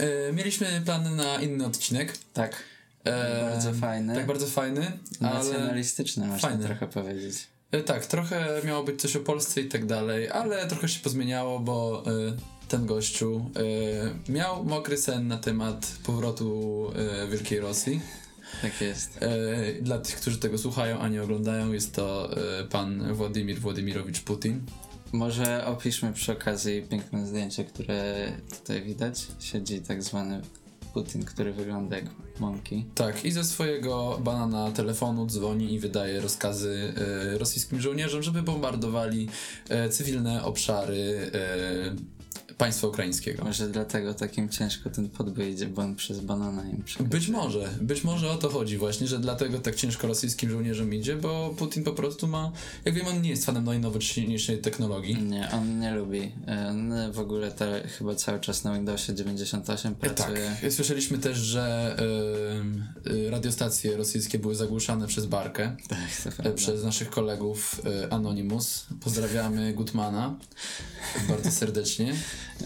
E, mieliśmy plany na inny odcinek. Tak. E, Bardzo fajny. Tak, bardzo fajny. Ale, Nacjonalistyczny, można fajny. trochę powiedzieć. e, tak, trochę miało być coś o Polsce i tak dalej, ale trochę się pozmieniało, bo ten gościu miał mokry sen na temat powrotu e, Wielkiej Rosji. Tak jest. Dla tych, którzy tego słuchają, a nie oglądają, jest to pan Władimir Władimirowicz Putin. Może opiszmy przy okazji piękne zdjęcie, które tutaj widać. Siedzi tak zwany Putin, który wygląda jak monkey. Tak, i ze swojego banana telefonu dzwoni i wydaje rozkazy e, rosyjskim żołnierzom, żeby bombardowali e, cywilne obszary e, państwa ukraińskiego. Może dlatego takim ciężko ten podbój idzie, bo on przez banana im przekazuje. Być może, być może o to chodzi właśnie, że dlatego tak ciężko rosyjskim żołnierzom idzie, bo Putin po prostu ma, jak wiem, on nie jest fanem najnowocześniejszej technologii. Nie, on nie lubi. On w ogóle te, chyba cały czas na Windowsie 98 pracuje. Tak, słyszeliśmy też, że y, y, radiostacje rosyjskie były zagłuszane przez Barkę, Tak, e, przez naszych kolegów y, Anonymous. Pozdrawiamy Gutmana bardzo serdecznie.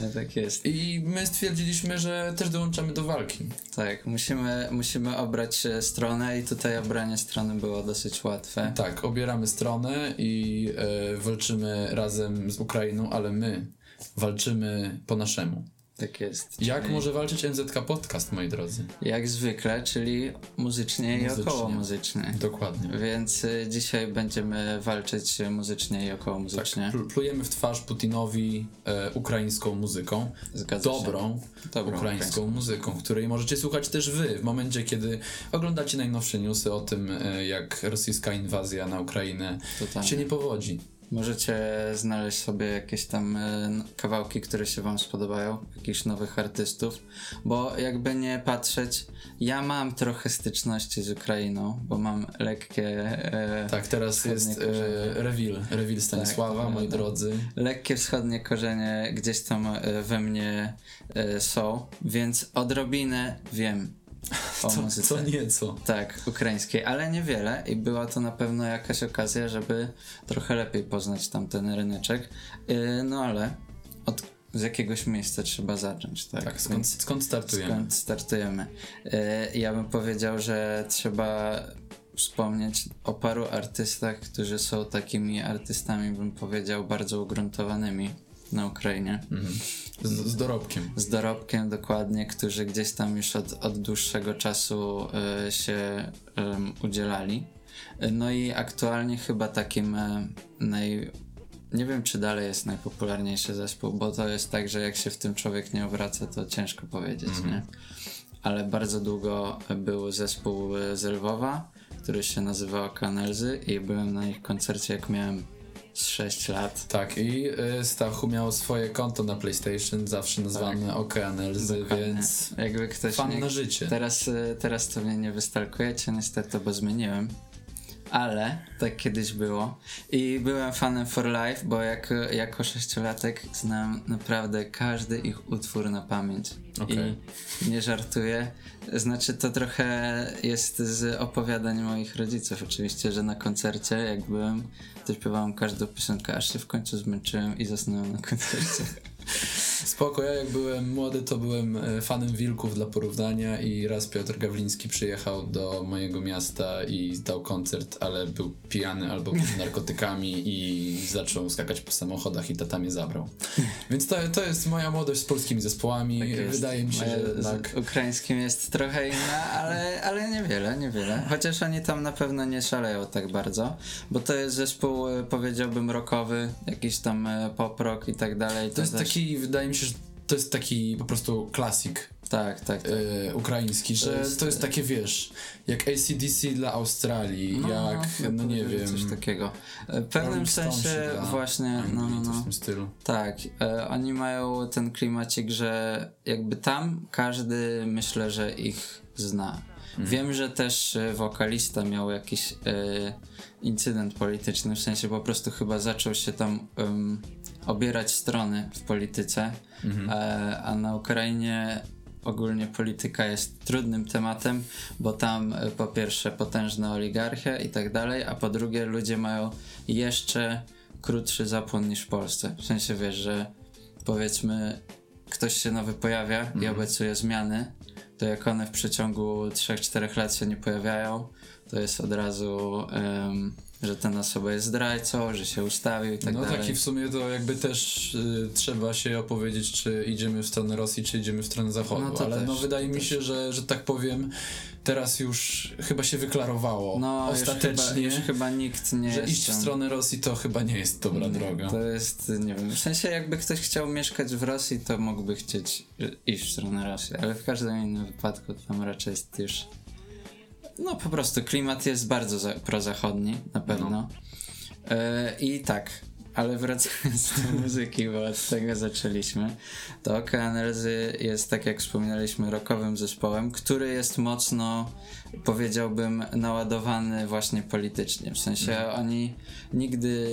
E, Tak jest. I my stwierdziliśmy, że też dołączamy do walki. Tak, musimy, musimy obrać e, stronę i tutaj obranie strony było dosyć łatwe. Tak, obieramy stronę i e, walczymy razem z Ukrainą, ale my walczymy po naszemu. Tak jest. Jak Czyli może walczyć NZK Podcast, moi drodzy? Jak zwykle, czyli muzycznie, Muzycznie. i około muzycznie. Dokładnie. Więc y, dzisiaj będziemy walczyć muzycznie i około Tak, muzycznie. pl- plujemy w twarz Putinowi e, ukraińską muzyką. Zgadza się. Dobrą, Dobrą ukraińską muzyką, której możecie słuchać też wy w momencie, kiedy oglądacie najnowsze newsy o tym, e, jak rosyjska inwazja na Ukrainę Totalnie. się nie powodzi. Możecie znaleźć sobie jakieś tam e, kawałki, które się wam spodobają, jakichś nowych artystów, bo jakby nie patrzeć, ja mam trochę styczności z Ukrainą, bo mam lekkie, e, Tak, teraz jest e, reveal, reveal Stanisława, Tak, moi drodzy. lekkie wschodnie korzenie gdzieś tam e, we mnie e, są, więc odrobinę wiem o Co, muzyce. co nieco. Tak, ukraińskiej, ale niewiele i była to na pewno jakaś okazja, żeby trochę lepiej poznać tamten ryneczek. Yy, no ale od z jakiegoś miejsca trzeba zacząć, tak? Tak, skąd, Więc skąd startujemy? skąd startujemy? Yy, ja bym powiedział, że trzeba wspomnieć o paru artystach, którzy są takimi artystami, bym powiedział, bardzo ugruntowanymi na Ukrainie Mhm. Z, z dorobkiem. z dorobkiem dokładnie, którzy gdzieś tam już od, od dłuższego czasu e, się em, udzielali. No i aktualnie chyba takim e, naj... Nie wiem, czy dalej jest najpopularniejszy zespół, bo to jest tak, że jak się w tym człowiek nie obraca, to ciężko powiedzieć, nie? Ale bardzo długo był zespół e, z Lwowa, który się nazywał Kanelzy i byłem na ich koncercie, jak miałem z 6 lat. Tak, i y, Stachu miał swoje konto na PlayStation, zawsze nazwane Okeanelzy, Dokładnie. więc Jakby ktoś fan nie, na życie. Teraz, y, teraz to mnie nie wystalkujecie, niestety, bo zmieniłem. Ale tak kiedyś było. I byłem fanem For Life, bo jak, jako sześciolatek znam naprawdę każdy ich utwór na pamięć. Okej. I nie żartuję. Znaczy, to trochę jest z opowiadań moich rodziców, oczywiście, że na koncercie, jak byłem, to śpiewałem każdą piosenkę, aż się w końcu zmęczyłem i zasnąłem na koncercie. Spoko, ja jak byłem młody, to byłem e, fanem wilków dla porównania i raz Piotr Gawliński przyjechał do mojego miasta i dał koncert, ale był pijany albo pod narkotykami i zaczął skakać po samochodach i tata mnie zabrał. Więc to, to jest moja młodość z polskimi zespołami. Tak. Wydaje mi się, Moja że z tak. ukraińskim jest trochę inna, ale, ale niewiele, niewiele. Chociaż oni tam na pewno nie szaleją tak bardzo, bo to jest zespół, e, powiedziałbym, rockowy, jakiś tam e, pop rock i tak dalej. To jest też- taki, wydaje mi się, że to jest taki po prostu klasik Tak, tak, tak. e, ukraiński, że to jest- jest, takie, wiesz, jak ACDC dla Australii, jak, no nie wiem, Coś takiego. E, W pewnym sensie właśnie, no, no, no. w tym stylu. Tak, e, oni mają ten klimacik, że jakby tam każdy myślę, że ich zna. Wiem, że też e, wokalista miał jakiś e, incydent polityczny, w sensie po prostu chyba zaczął się tam obierać strony w polityce, e, a na Ukrainie ogólnie polityka jest trudnym tematem, bo tam e, po pierwsze potężna oligarchia i tak dalej, a po drugie ludzie mają jeszcze krótszy zapłon niż w Polsce. W sensie wiesz, że powiedzmy ktoś się nowy pojawia i Mhm. obiecuje zmiany, to jak one w przeciągu 3-4 lat się nie pojawiają, to jest od razu, że ten osoba jest zdrajcą, że się ustawił i tak no dalej. tak i w sumie to jakby też y, trzeba się opowiedzieć, czy idziemy w stronę Rosji, czy idziemy w stronę Zachodu. No Ale też, no wydaje mi się, że, że tak powiem, teraz już chyba się wyklarowało No, już chyba, ostatecznie, już chyba nikt nie że iść w tam- stronę Rosji to chyba nie jest dobra droga. To jest, nie wiem, w sensie jakby ktoś chciał mieszkać w Rosji, to mógłby chcieć iść w stronę Rosji, ale w każdym innym wypadku tam raczej jest już no po prostu klimat jest bardzo za, prozachodni, na pewno. No. E, I tak, ale wracając do muzyki, bo od tego zaczęliśmy, to KNRZ jest, tak jak wspominaliśmy, rockowym zespołem, który jest mocno, powiedziałbym, naładowany właśnie politycznie. W sensie oni nigdy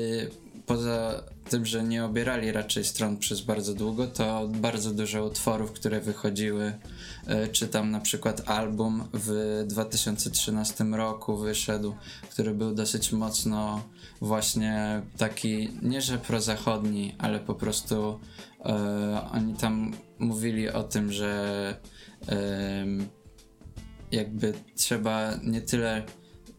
poza tym, że nie obierali raczej stron przez bardzo długo, to bardzo dużo utworów, które wychodziły, czy tam na przykład album w 2013 roku wyszedł, który był dosyć mocno właśnie taki, nie że prozachodni, ale po prostu e, oni tam mówili o tym, że em, jakby trzeba nie tyle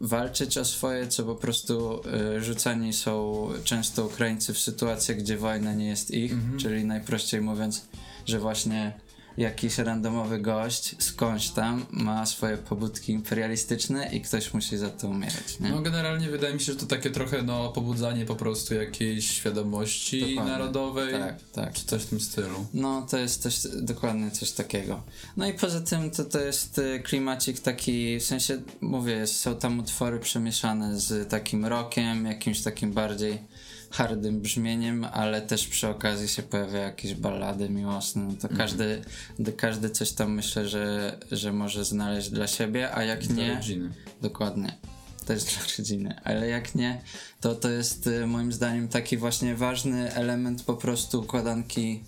walczyć o swoje, co po prostu y, rzucani są często Ukraińcy w sytuacjach, gdzie wojna nie jest ich, czyli najprościej mówiąc, że właśnie jakiś randomowy gość skądś tam ma swoje pobudki imperialistyczne i ktoś musi za to umierać, nie? No generalnie wydaje mi się, że to takie trochę no pobudzanie po prostu jakiejś świadomości Dokładnie. narodowej, Tak, tak. czy coś w tym stylu. No, to jest coś, dokładnie coś takiego. No i poza tym to, to jest y, klimacik taki, w sensie, mówię, są tam utwory przemieszane z takim rockiem, jakimś takim bardziej hardym brzmieniem, ale też przy okazji się pojawiają jakieś ballady miłosne, no to każdy, d- każdy coś tam myślę, że, że może znaleźć dla siebie, a jak Dla nie... rodziny. Dokładnie. Też dla rodziny. Ale jak nie, to to jest y, moim zdaniem taki właśnie ważny element po prostu układanki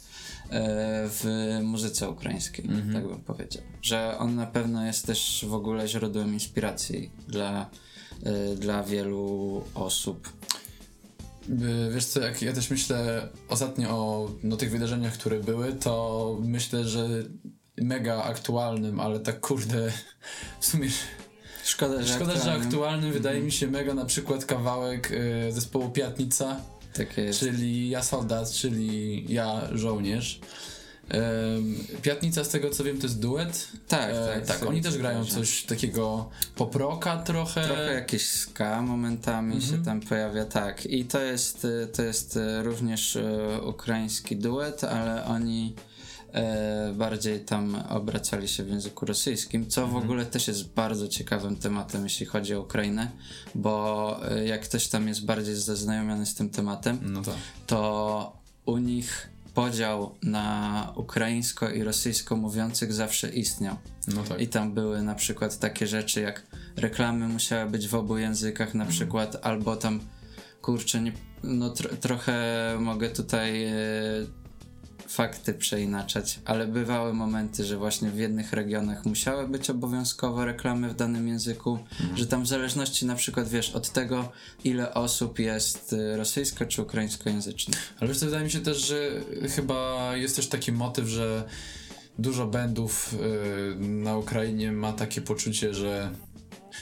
e, w muzyce ukraińskiej, tak bym powiedział. Że on na pewno jest też w ogóle źródłem inspiracji dla, e, dla wielu osób. Y, Wiesz co, jak ja też myślę ostatnio o no, tych wydarzeniach, które były, to myślę, że mega aktualnym, ale tak kurde, w sumie Szkoda, że szkoda, że aktualnym- aktualnym wydaje mi się mega na przykład kawałek y, zespołu Piatnica, jest. czyli ja soldat, czyli ja żołnierz. Piatnica z tego co wiem to jest duet. Tak, E, tak. tak oni też grają coś takiego poproka trochę. Trochę jakieś ska momentami się tam pojawia, tak. I to jest, y, to jest y, również y, ukraiński duet, ale oni e, bardziej tam obracali się w języku rosyjskim, co w ogóle też jest bardzo ciekawym tematem, jeśli chodzi o Ukrainę, bo jak ktoś tam jest bardziej zaznajomiony z tym tematem, No tak. to u nich podział na ukraińsko i rosyjsko mówiących zawsze istniał. No tak. I tam były na przykład takie rzeczy jak reklamy musiały być w obu językach na przykład, albo tam kurczę, nie, no tro, trochę mogę tutaj e, fakty przeinaczać, ale bywały momenty, że właśnie w jednych regionach musiały być obowiązkowo reklamy w danym języku, że tam w zależności na przykład wiesz od tego ile osób jest e, rosyjsko czy ukraińskojęzycznych. Ale wiesz co, wydaje mi się też, że chyba jest też taki motyw, że dużo bandów y, na Ukrainie ma takie poczucie, że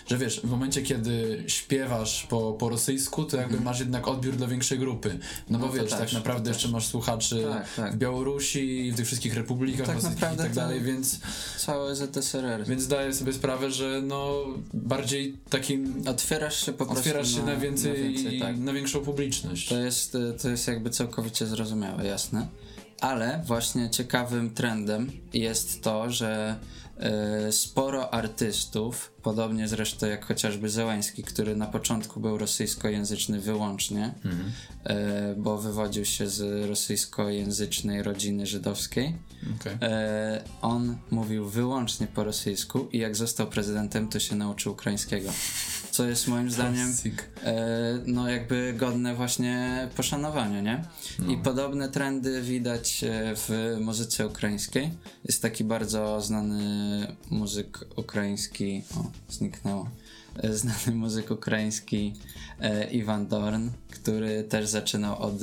że wiesz, w momencie kiedy śpiewasz po, po rosyjsku, to jakby masz jednak odbiór dla większej grupy. No bo. No to wiesz, też, tak naprawdę to jeszcze masz słuchaczy Tak, tak. w Białorusi w tych wszystkich republikach Tak rosyjskich i tak dalej, więc, Całe ZSRR. więc zdaję sobie sprawę, że no bardziej takim Otwierasz się po prostu otwierasz się na, więcej, na więcej tak. na większą publiczność. To jest, y, to jest jakby całkowicie zrozumiałe, jasne. Ale właśnie ciekawym trendem jest to, że sporo artystów, podobnie zresztą jak chociażby Zełański, który na początku był rosyjskojęzyczny wyłącznie, y, bo wywodził się z rosyjskojęzycznej rodziny żydowskiej. Okej. E, on mówił wyłącznie po rosyjsku i jak został prezydentem, to się nauczył ukraińskiego. Co jest moim zdaniem e, no jakby godne właśnie poszanowania, nie? I podobne trendy widać e, w muzyce ukraińskiej. Jest taki bardzo znany muzyk ukraiński, o, zniknęło, E, znany muzyk ukraiński e, Iwan Dorn, który też zaczynał od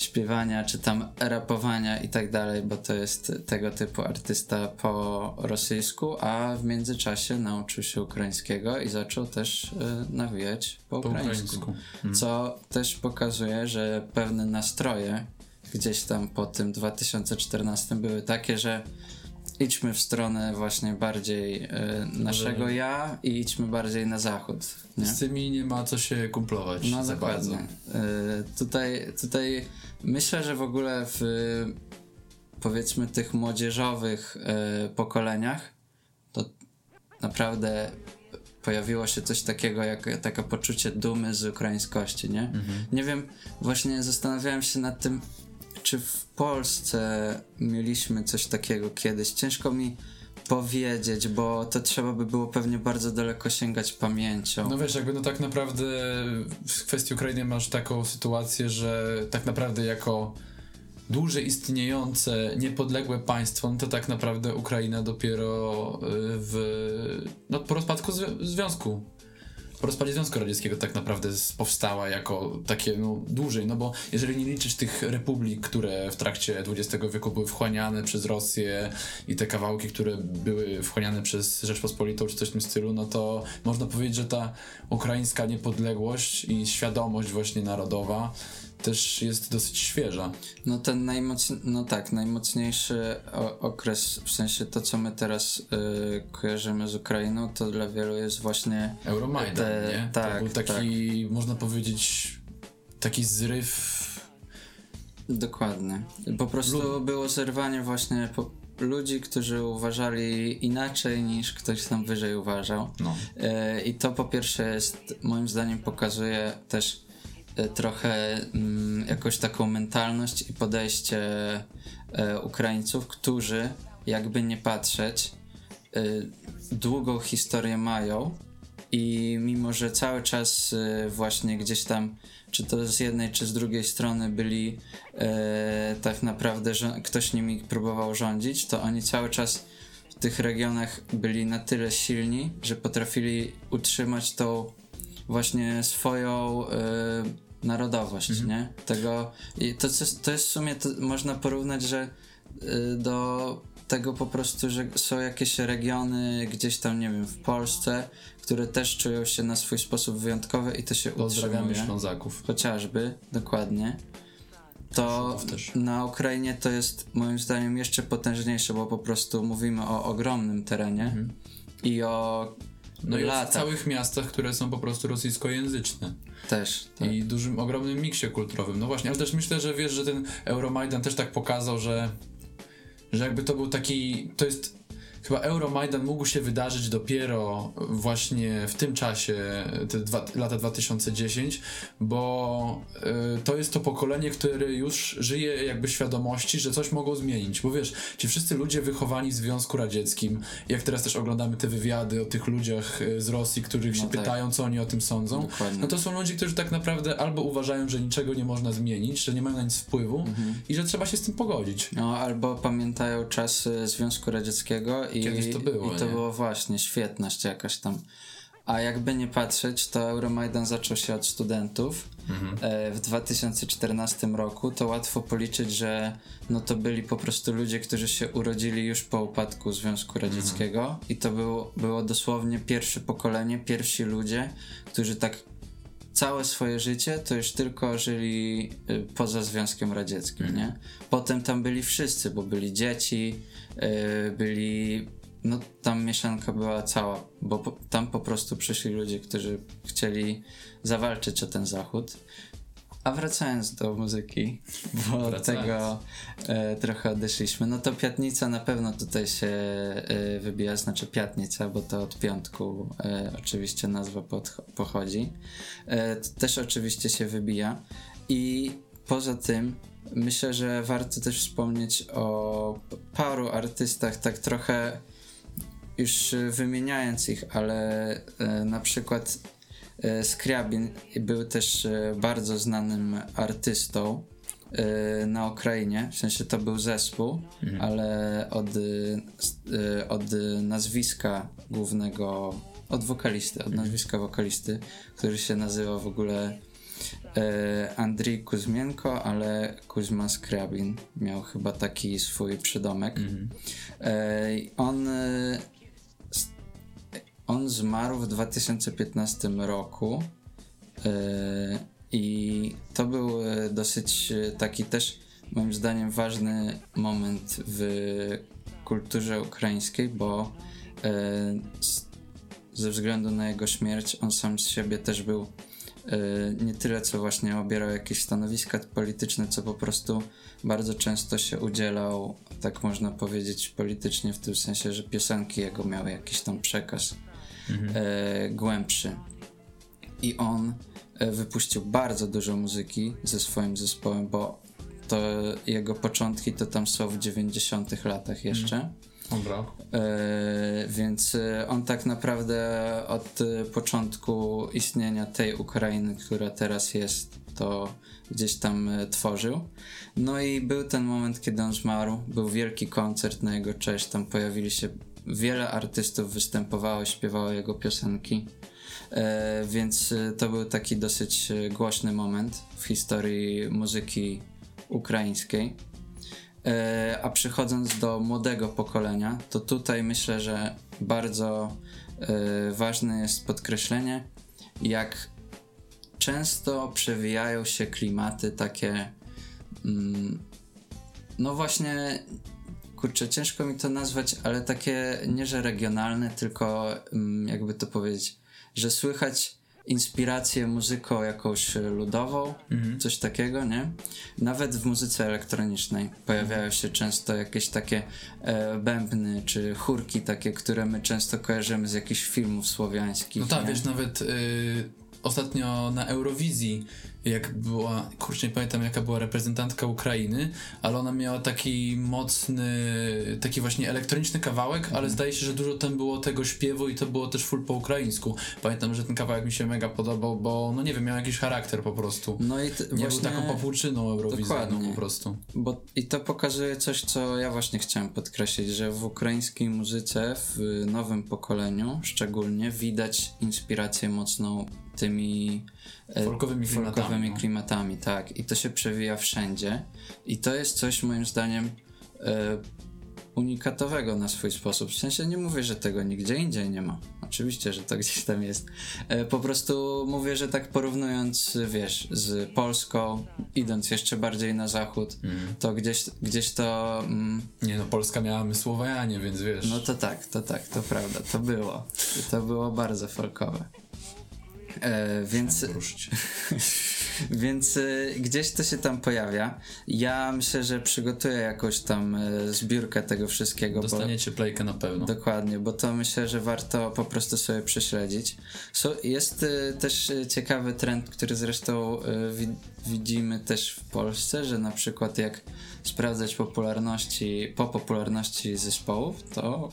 śpiewania, czy tam rapowania i tak dalej, bo to jest tego typu artysta po rosyjsku, a w międzyczasie nauczył się ukraińskiego i zaczął też y, nawijać po, Po ukraińsku. ukraińsku. Mm. Co też pokazuje, że pewne nastroje gdzieś tam po tym 2014 były takie, że idźmy w stronę właśnie bardziej y, naszego ja i idźmy bardziej na zachód. Nie? Z tymi nie ma co się kumplować No dokładnie. Y, tutaj, tutaj myślę, że w ogóle w powiedzmy tych młodzieżowych y, pokoleniach to naprawdę pojawiło się coś takiego jak takie poczucie dumy z ukraińskości, nie? Nie wiem, właśnie zastanawiałem się nad tym, czy w Polsce mieliśmy coś takiego kiedyś. Ciężko mi powiedzieć, bo to trzeba by było pewnie bardzo daleko sięgać pamięcią. No wiesz, jakby no tak naprawdę w kwestii Ukrainy masz taką sytuację, że tak naprawdę jako dłużej istniejące, niepodległe państwo, no to tak naprawdę Ukraina dopiero y, w, no po rozpadku zwi- związku, po rozpadzie Związku Radzieckiego tak naprawdę powstała jako takie, no dłużej, no bo jeżeli nie liczysz tych republik, które w trakcie XX wieku były wchłaniane przez Rosję i te kawałki, które były wchłaniane przez Rzeczpospolitą czy coś w tym stylu, no to można powiedzieć, że ta ukraińska niepodległość i świadomość właśnie narodowa też jest dosyć świeża. No ten najmocniejszy, no tak, najmocniejszy okres, w sensie to, co my teraz y, kojarzymy z Ukrainą, to dla wielu jest właśnie Euromajdan, Te- nie? tak, to był taki, można powiedzieć, taki zryw dokładnie. Po prostu było zerwanie właśnie ludzi, którzy uważali inaczej niż ktoś tam wyżej uważał. no, E, I to po pierwsze jest, moim zdaniem, pokazuje też trochę mm, jakąś taką mentalność i podejście e, Ukraińców, którzy, jakby nie patrzeć, e, długą historię mają i mimo, że cały czas e, właśnie gdzieś tam, czy to z jednej, czy z drugiej strony byli e, tak naprawdę, że ktoś nimi próbował rządzić, to oni cały czas w tych regionach byli na tyle silni, że potrafili utrzymać tą właśnie swoją e, narodowość, nie? Tego, i to, to jest w sumie, to można porównać, że e, do tego po prostu, że są jakieś regiony gdzieś tam, nie wiem, w Polsce, które też czują się na swój sposób wyjątkowe i to się pozdrawiamy utrzymuje Ślązaków. chociażby, dokładnie, to na Ukrainie to jest moim zdaniem jeszcze potężniejsze, bo po prostu mówimy o ogromnym terenie i o Mhm. No i o latach całych miastach, które są po prostu rosyjskojęzyczne. też. Tak. I dużym, ogromnym miksie kulturowym. No właśnie, ale też myślę, że wiesz, że ten Euromajdan też tak pokazał, że, że jakby to był taki, to jest chyba Euromajdan mógł się wydarzyć dopiero właśnie w tym czasie, te dwa, lata 2010, bo y, to jest to pokolenie, które już żyje jakby świadomości, że coś mogą zmienić. Bo wiesz, ci wszyscy ludzie wychowani w Związku Radzieckim, jak teraz też oglądamy te wywiady o tych ludziach y, z Rosji, których się No tak. pytają, co oni o tym sądzą, Dokładnie. no to są ludzie, którzy tak naprawdę albo uważają, że niczego nie można zmienić, że nie mają na nic wpływu Mhm. i że trzeba się z tym pogodzić. No, albo pamiętają czasy Związku Radzieckiego i, Kiedyś to było, i to nie? było właśnie świetność jakaś tam. A jakby nie patrzeć, to Euromajdan zaczął się od studentów Mhm. e, w 2014 roku. To łatwo policzyć, że no to byli po prostu ludzie, którzy się urodzili już po upadku Związku Radzieckiego i to było, było dosłownie pierwsze pokolenie, pierwsi ludzie, którzy tak całe swoje życie to już tylko żyli y, poza Związkiem Radzieckim, nie? Potem tam byli wszyscy, bo byli dzieci, byli... No tam mieszanka była cała, bo po, tam po prostu przyszli ludzie, którzy chcieli zawalczyć o ten zachód. A wracając do muzyki, bo od Wracając. tego e, trochę odeszliśmy, no to Piatnica na pewno tutaj się e, wybija, znaczy Piatnica, bo to od piątku e, oczywiście nazwa pod, pochodzi. E, też oczywiście się wybija i poza tym myślę, że warto też wspomnieć o paru artystach, tak trochę już wymieniając ich, ale e, na przykład e, Skriabin był też e, bardzo znanym artystą na Ukrainie, w sensie to był zespół, ale od, od nazwiska głównego, od wokalisty, od nazwiska wokalisty, który się nazywa w ogóle Andrii Kuzmienko, ale Kuzma Skrabin miał chyba taki swój przydomek. Mhm. E, on, e, on zmarł w 2015 roku e, i to był e, dosyć e, taki też moim zdaniem ważny moment w kulturze ukraińskiej, bo e, ze względu na jego śmierć on sam z siebie też był e, nie tyle co właśnie obierał jakieś stanowiska polityczne, co po prostu bardzo często się udzielał, tak można powiedzieć, politycznie w tym sensie, że piosenki jego miały jakiś tam przekaz e, głębszy. I on e, wypuścił bardzo dużo muzyki ze swoim zespołem, bo to jego początki to tam są w 90 latach jeszcze. Dobra. E, więc e, on tak naprawdę od e, początku istnienia tej Ukrainy, która teraz jest, to gdzieś tam tworzył. No i był ten moment, kiedy on zmarł. Był wielki koncert na jego cześć. Tam pojawili się wiele artystów, występowało, śpiewało jego piosenki. E, więc to był taki dosyć głośny moment w historii muzyki ukraińskiej. E, a przechodząc do młodego pokolenia, to tutaj myślę, że bardzo e, ważne jest podkreślenie, jak często przewijają się klimaty takie. Mm, no właśnie, kurczę, ciężko mi to nazwać, ale takie nie że regionalne, tylko mm, jakby to powiedzieć, że słychać inspirację muzyką jakąś ludową, coś takiego, nie? Nawet w muzyce elektronicznej pojawiają się często jakieś takie e, bębny czy chórki takie, które my często kojarzymy z jakichś filmów słowiańskich. No tak, nie? wiesz, nawet y, ostatnio na Eurowizji, jak była, kurczę, nie pamiętam jaka była reprezentantka Ukrainy, ale ona miała taki mocny, taki właśnie elektroniczny kawałek, Mhm. ale zdaje się, że dużo tam było tego śpiewu i to było też full po ukraińsku. Pamiętam, że ten kawałek mi się mega podobał, bo no nie wiem, miał jakiś charakter po prostu. No i t- Nie właśnie, był taką popłuczyną eurowizyjną po prostu. bo i to pokazuje coś, co ja właśnie chciałem podkreślić, że w ukraińskiej muzyce, w nowym pokoleniu szczególnie, widać inspirację mocną tymi e, Folkowymi klimatami, folkowymi no. klimatami, tak. I to się przewija wszędzie. I to jest coś moim zdaniem e, unikatowego na swój sposób. W sensie nie mówię, że tego nigdzie indziej nie ma. Oczywiście, że to gdzieś tam jest. E, po prostu mówię, że tak porównując, wiesz, z Polską, idąc jeszcze bardziej na zachód, to gdzieś, gdzieś to. Mm, Nie no, Polska miała Mysłowojanie, więc wiesz. no to tak, to tak, to prawda, to było. To było bardzo folkowe. E, więc, więc y, gdzieś to się tam pojawia. Ja myślę, że przygotuję jakąś tam y, zbiórkę tego wszystkiego. Bo, Dostaniecie playkę na pewno. dokładnie, bo to myślę, że warto po prostu sobie prześledzić. So, jest y, też ciekawy trend, który zresztą wi- widzimy też w Polsce, że na przykład jak sprawdzać popularności, po popularności zespołów, to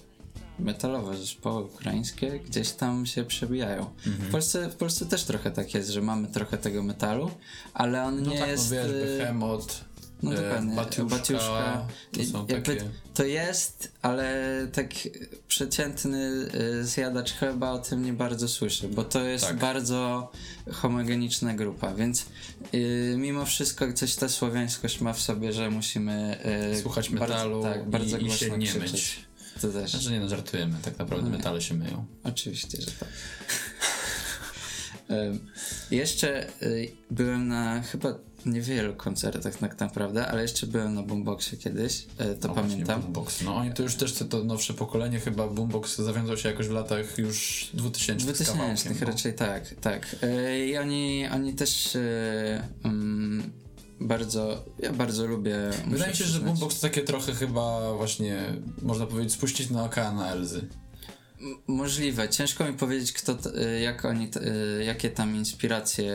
metalowe zespoły ukraińskie gdzieś tam się przebijają. W, Polsce, w Polsce też trochę tak jest, że mamy trochę tego metalu, ale on No nie tak, jest... no wiesz, y, Behemoth, no e, dokładnie, Batiuszka, Batiuszka. to są Jakby takie... To jest, ale tak przeciętny y, zjadacz chleba o tym nie bardzo słyszy, bo to jest Tak. bardzo homogeniczna grupa, więc y, mimo wszystko coś ta słowiańskość ma w sobie, że musimy Słuchać bardzo- metalu tak, bardzo i, i głośno się nie krzyczeć. myć. To też. Znaczy nie no, żartujemy, tak naprawdę No metale się myją. Oczywiście, że tak. Jeszcze y, byłem na chyba niewielu koncertach tak naprawdę, ale jeszcze byłem na Boomboxie kiedyś, e, to No pamiętam. Boombox. No oni to już też, to, to nowsze pokolenie chyba Boombox zawiązał się jakoś w latach już 2000 z 2000 kawałkiem, no. raczej tak, tak. E, I oni, oni też e, mm, bardzo, ja bardzo lubię. Wydaje mi się, że. Boombox to takie trochę chyba właśnie, można powiedzieć, spuścić na oka. M- Możliwe. Ciężko mi powiedzieć, kto, y, jak oni, y, jakie tam inspiracje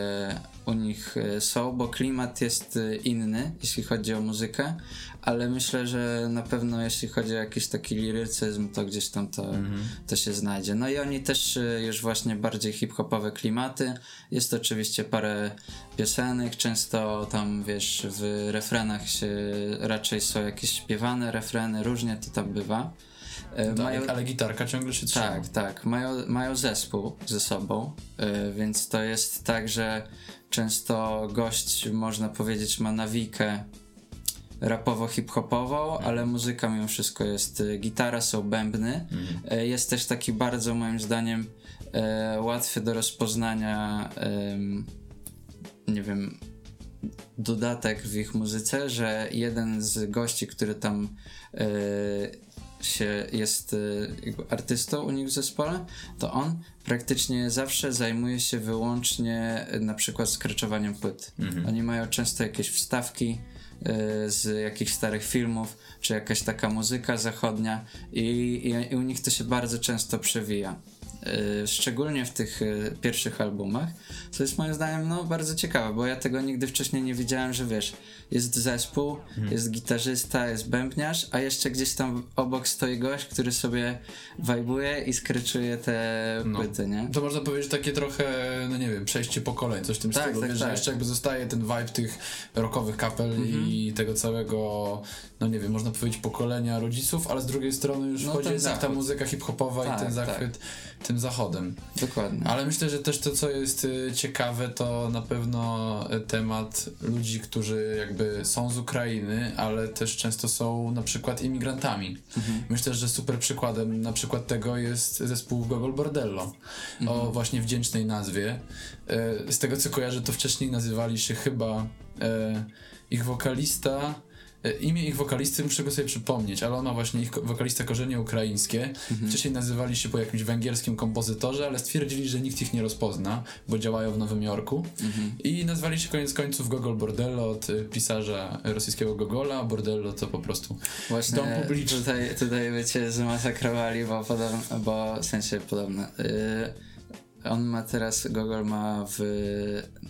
u nich y, są, bo klimat jest inny, jeśli chodzi o muzykę, ale myślę, że na pewno jeśli chodzi o jakiś taki lirycyzm, to gdzieś tam to, to się znajdzie. No i oni też już właśnie bardziej hip-hopowe klimaty. Jest oczywiście parę piosenek, często tam wiesz, w refrenach się raczej są jakieś śpiewane refreny, różnie to tam bywa. E, tak, mają, ale gitarka ciągle się trzyma. Tak, tak. Mają, mają zespół ze sobą, e, więc to jest tak, że często gość, można powiedzieć, ma nawikę rapowo-hip-hopową, mhm. ale muzyka mimo wszystko jest, y, gitara, są bębny. Mhm. Jest też taki bardzo moim zdaniem e, łatwy do rozpoznania e, nie wiem dodatek w ich muzyce, że jeden z gości, który tam e, się jest e, artystą u nich w zespole, to on praktycznie zawsze zajmuje się wyłącznie e, na przykład skreczowaniem płyt. Mhm. Oni mają często jakieś wstawki, Y, z jakichś starych filmów, czy jakaś taka muzyka zachodnia i, i, i u nich to się bardzo często przewija. Y, szczególnie w tych y, pierwszych albumach, co jest moim zdaniem no, bardzo ciekawe, bo ja tego nigdy wcześniej nie widziałem, że wiesz, jest zespół, hmm. jest gitarzysta, jest bębniarz, a jeszcze gdzieś tam obok stoi gość, który sobie wajbuje i skryczuje te no. płyty, nie? To można powiedzieć takie trochę, no nie wiem, przejście pokoleń, coś w tym tak, stylu, tak, wiesz, tak. że jeszcze jakby zostaje ten vibe tych rockowych kapel mhm. i tego całego, no nie wiem, można powiedzieć pokolenia rodziców, ale z drugiej strony już no, wchodzi jednak ta muzyka hip-hopowa tak, i ten zachwyt tak. tym zachodem. Dokładnie. Ale myślę, że też to, co jest y, ciekawe, to na pewno y, temat ludzi, którzy jakby są z Ukrainy, ale też często są na przykład imigrantami. Mhm. Myślę, że super przykładem na przykład tego jest zespół Gogol Bordello mhm. o właśnie wdzięcznej nazwie. E, z tego co kojarzę, to wcześniej nazywali się chyba e, ich wokalista imię ich wokalisty muszę go sobie przypomnieć, ale ona właśnie ich wokalista korzenie ukraińskie. Mhm. Wcześniej nazywali się po jakimś węgierskim kompozytorze, ale stwierdzili, że nikt ich nie rozpozna, bo działają w Nowym Jorku. Mhm. I nazwali się koniec końców Gogol Bordello od e, pisarza rosyjskiego Gogola. Bordello to po prostu właśnie dom publiczny. Tutaj, tutaj wiecie, zmasakrowali, bo, podobno, bo w sensie podobne. Yy, on ma teraz, Gogol ma w,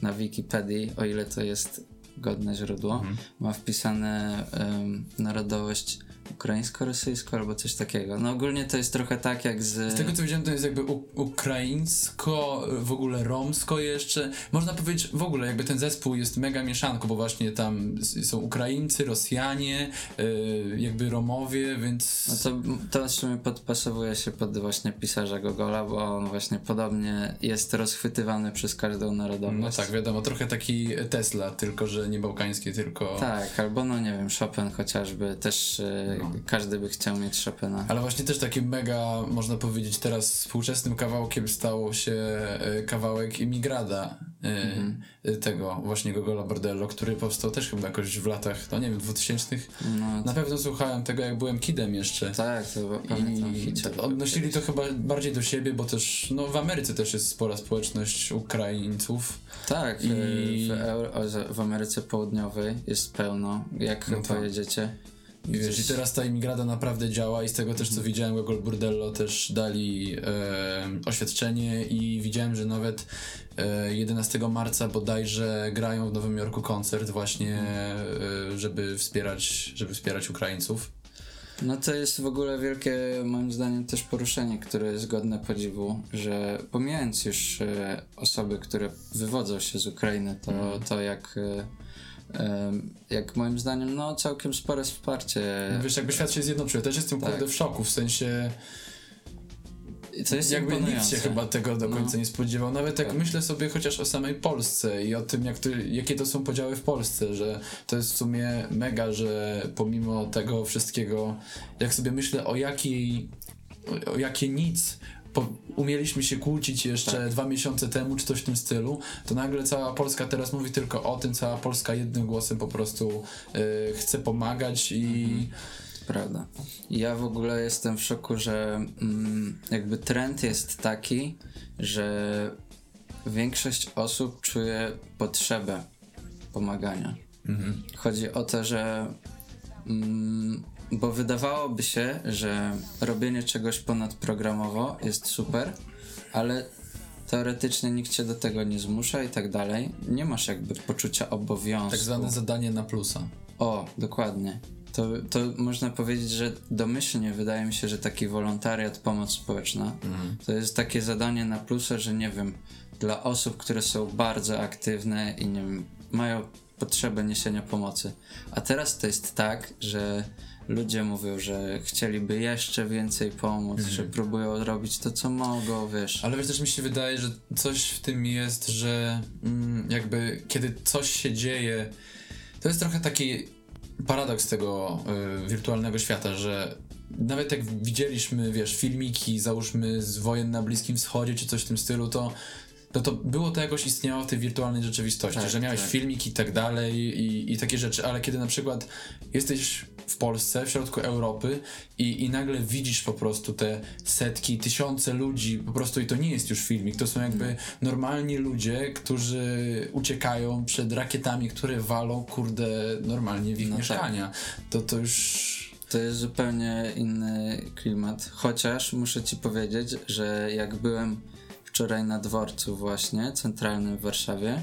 na Wikipedii, o ile to jest godne źródło, mhm. ma wpisane um, narodowość ukraińsko-rosyjsko albo coś takiego. No ogólnie to jest trochę tak jak z... Z tego co widziałem to jest jakby ukraińsko, w ogóle romsko jeszcze. Można powiedzieć w ogóle jakby ten zespół jest mega mieszanką, bo właśnie tam są Ukraińcy, Rosjanie, yy, jakby Romowie, więc... No to, to w sumie podpasowuje się pod właśnie pisarza Gogola, bo on właśnie podobnie jest rozchwytywany przez każdą narodowość. No tak, wiadomo, trochę taki Tesla, tylko że nie bałkański, tylko... Tak, albo no nie wiem, Chopin chociażby też no. Każdy by chciał mieć Chopina. Ale właśnie też takim mega, można powiedzieć, teraz współczesnym kawałkiem stał się e, kawałek Imigrada mm -hmm. tego właśnie Gogola Bordello, który powstał też chyba jakoś w latach, no nie wiem, 2000. No, Na pewno słuchałem tego, jak byłem kidem jeszcze. Tak, to pamiętam. I odnosili to chyba bardziej do siebie, bo też, no w Ameryce też jest spora społeczność Ukraińców. Tak, i w, w Ameryce Południowej jest pełno, jak no pojedziecie. I wiesz, i teraz ta imigrada naprawdę działa i z tego też co mhm. widziałem, Google Burdello też dali e, oświadczenie i widziałem, że nawet e, 11 marca bodajże grają w Nowym Jorku koncert właśnie, e, żeby wspierać, żeby wspierać Ukraińców. No to jest w ogóle wielkie, moim zdaniem, też poruszenie, które jest godne podziwu, że pomijając już e, osoby, które wywodzą się z Ukrainy, to, mhm. to jak e, jak moim zdaniem, no całkiem spore wsparcie. Wiesz, jakby świat się zjednoczył. Ja też jestem tak. kurde w szoku, w sensie co jest jakby nikt się chyba tego do końca no. nie spodziewał. Nawet jak tak. myślę sobie chociaż o samej Polsce i o tym, jak to, jakie to są podziały w Polsce, że to jest w sumie mega, że pomimo tego wszystkiego, jak sobie myślę o jakiej o jakie nic po, umieliśmy się kłócić jeszcze tak. dwa miesiące temu, czy coś w tym stylu, to nagle cała Polska teraz mówi tylko o tym, cała Polska jednym głosem po prostu y, chce pomagać i. Mhm. Prawda. Ja w ogóle jestem w szoku, że mm, jakby trend jest taki, że większość osób czuje potrzebę pomagania. Mhm. Chodzi o to, że mm, bo wydawałoby się, że robienie czegoś ponadprogramowo jest super, ale teoretycznie nikt cię do tego nie zmusza i tak dalej. Nie masz jakby poczucia obowiązku. Tak zwane zadanie na plusa. O, dokładnie. To, to można powiedzieć, że domyślnie wydaje mi się, że taki wolontariat, pomoc społeczna, mhm. to jest takie zadanie na plusa, że nie wiem, dla osób, które są bardzo aktywne i nie wiem, mają potrzebę niesienia pomocy. A teraz to jest tak, że ludzie mówią, że chcieliby jeszcze więcej pomóc, że próbują robić to, co mogą, wiesz. Ale wiesz, też mi się wydaje, że coś w tym jest, że mm, jakby kiedy coś się dzieje, to jest trochę taki paradoks tego y, wirtualnego świata, że nawet jak widzieliśmy, wiesz, filmiki, załóżmy z wojen na Bliskim Wschodzie czy coś w tym stylu, to no to było to jakoś istniało w tej wirtualnej rzeczywistości, Tak, że miałeś tak. filmik i tak dalej i, i takie rzeczy, ale kiedy na przykład jesteś w Polsce, w środku Europy i, i nagle widzisz po prostu te setki, tysiące ludzi, po prostu i to nie jest już filmik, to są jakby Mm. normalni ludzie, którzy uciekają przed rakietami, które walą, kurde, normalnie w ich No tak. mieszkania. To to już... To jest zupełnie inny klimat. Chociaż muszę ci powiedzieć, że jak byłem wczoraj na dworcu właśnie, centralnym w Warszawie,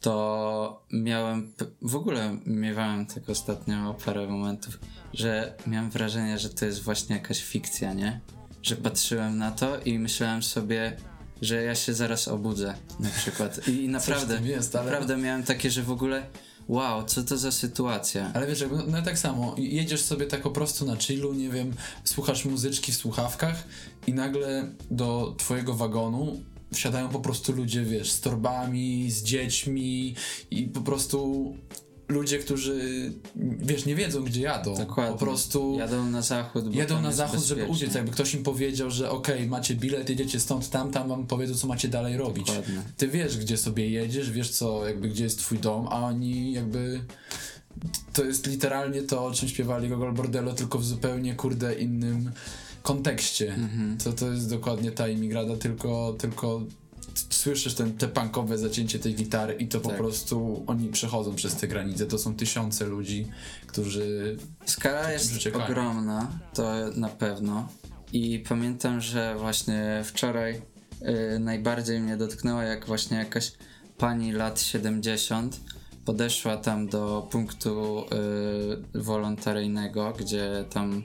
to miałem, w ogóle miewałem tak ostatnio parę momentów, że miałem wrażenie, że to jest właśnie jakaś fikcja, nie? Że patrzyłem na to i myślałem sobie, że ja się zaraz obudzę na przykład. I naprawdę, jest, ale- naprawdę miałem takie, że w ogóle wow, co to za sytuacja? Ale wiesz, jakby, no tak samo, jedziesz sobie tak po prostu na chillu, nie wiem, słuchasz muzyczki w słuchawkach i nagle do twojego wagonu wsiadają po prostu ludzie, wiesz, z torbami, z dziećmi i po prostu ludzie, którzy, wiesz, nie wiedzą, gdzie jadą. Dokładnie. Po prostu Jadą na zachód. Tam na zachód, żeby uciec. Jakby ktoś im powiedział, że okej, macie bilet, jedziecie stąd, tam, tam wam powiedzą, co macie dalej robić. Dokładnie. Ty wiesz, gdzie sobie jedziesz, wiesz co, jakby gdzie jest twój dom, a oni jakby to jest literalnie to, o czym śpiewali Gogol Bordello, tylko w zupełnie, kurde, innym kontekście. Mhm. To, to jest dokładnie ta imigrada, tylko, tylko słyszysz ten, te punkowe zacięcie tej gitary i to po Tak. prostu oni przechodzą przez te granice. To są tysiące ludzi, którzy... Skala jest uciekają. ogromna, to na pewno. I pamiętam, że właśnie wczoraj y, najbardziej mnie dotknęła, jak właśnie jakaś pani lat 70 podeszła tam do punktu y, wolontaryjnego, gdzie tam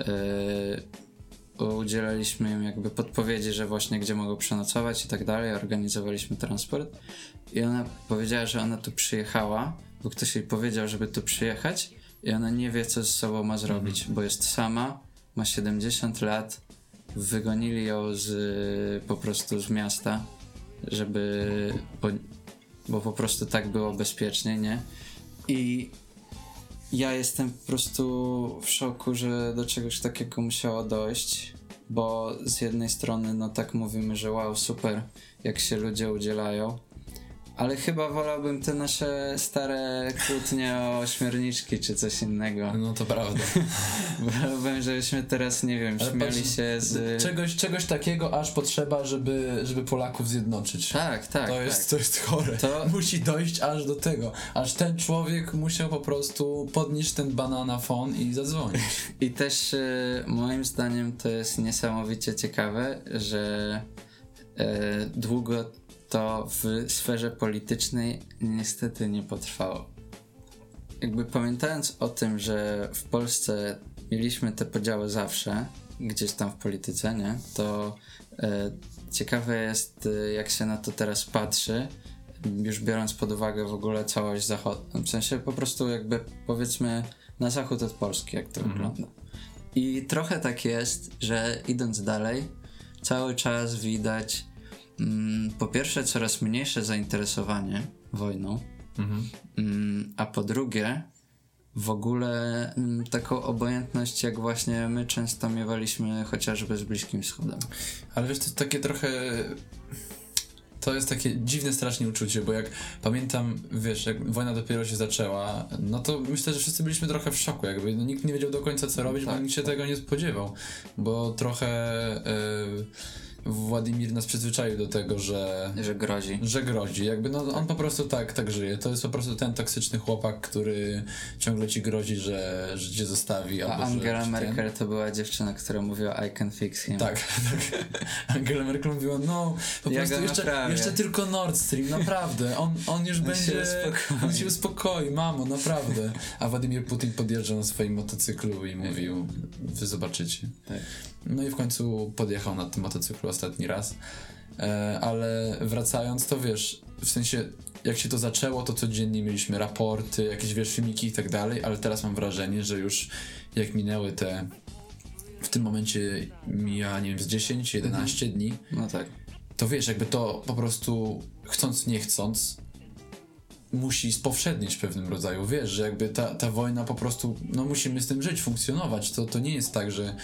y, udzielaliśmy im jakby podpowiedzi, że właśnie gdzie mogą przenocować i tak dalej, organizowaliśmy transport. I ona powiedziała, że ona tu przyjechała, bo ktoś jej powiedział, żeby tu przyjechać i ona nie wie, co z sobą ma zrobić, bo jest sama, ma 70 lat, wygonili ją z, po prostu z miasta, żeby, bo, bo po prostu tak było bezpiecznie, nie? I ja jestem po prostu w szoku, że do czegoś takiego musiało dojść, bo z jednej strony, no tak mówimy, że wow, super, jak się ludzie udzielają, ale chyba wolałbym te nasze stare kłótnie o śmierniczki czy coś innego. No to prawda. Wolałbym, żebyśmy teraz, nie wiem, Ale śmiali patrz, się z... Czegoś, czegoś takiego aż potrzeba, żeby, żeby Polaków zjednoczyć. Tak, tak, To tak. jest, to jest chore. To- Musi dojść aż do tego. Aż ten człowiek musiał po prostu podnieść ten bananafon i zadzwonić. I też e, moim zdaniem to jest niesamowicie ciekawe, że e, długo to w sferze politycznej niestety nie potrwało. Jakby pamiętając o tym, że w Polsce mieliśmy te podziały zawsze, gdzieś tam w polityce, nie? To e, ciekawe jest, e, jak się na to teraz patrzy, już biorąc pod uwagę w ogóle całość zachodnią. W sensie po prostu jakby powiedzmy na zachód od Polski, jak to wygląda. I trochę tak jest, że idąc dalej, cały czas widać po pierwsze coraz mniejsze zainteresowanie wojną, mm, a po drugie w ogóle mm, taką obojętność, jak właśnie my często miewaliśmy chociażby z Bliskim Wschodem. Ale wiesz, to jest takie trochę. To jest takie dziwne strasznie uczucie, bo jak pamiętam, wiesz, jak wojna dopiero się zaczęła, no to myślę, że wszyscy byliśmy trochę w szoku, jakby no, nikt nie wiedział do końca co robić, bo Tak, nikt się tego nie spodziewał, bo trochę e, Władimir nas przyzwyczaił do tego, że Że grozi. że grozi. Jakby no, on po prostu tak, tak żyje. To jest po prostu ten toksyczny chłopak, który ciągle ci grozi, że, że cię zostawi. A Angela że Merkel to była dziewczyna, która mówiła I can fix him. Tak, tak. Angela Merkel mówiła, no po Ja prostu jeszcze, naprawię. jeszcze tylko Nord Stream, naprawdę. On, on już On się będzie. uspokoi. on się uspokoi, mamo, naprawdę. A Władimir Putin podjeżdżał na swoim motocyklu i mówił, wy zobaczycie. Tak. No i w końcu podjechał na tym motocyklu ostatni raz. E, ale wracając, to wiesz, w sensie jak się to zaczęło, to codziennie mieliśmy raporty, jakieś wiesz, filmiki i tak dalej, ale teraz mam wrażenie, że już jak minęły te w tym momencie mija, nie wiem, z 10-11 dni, No tak. to wiesz, jakby to po prostu chcąc, nie chcąc musi spowszednieć w pewnym rodzaju, wiesz, że jakby ta, ta wojna po prostu, no musimy z tym żyć, funkcjonować, to, to nie jest tak, że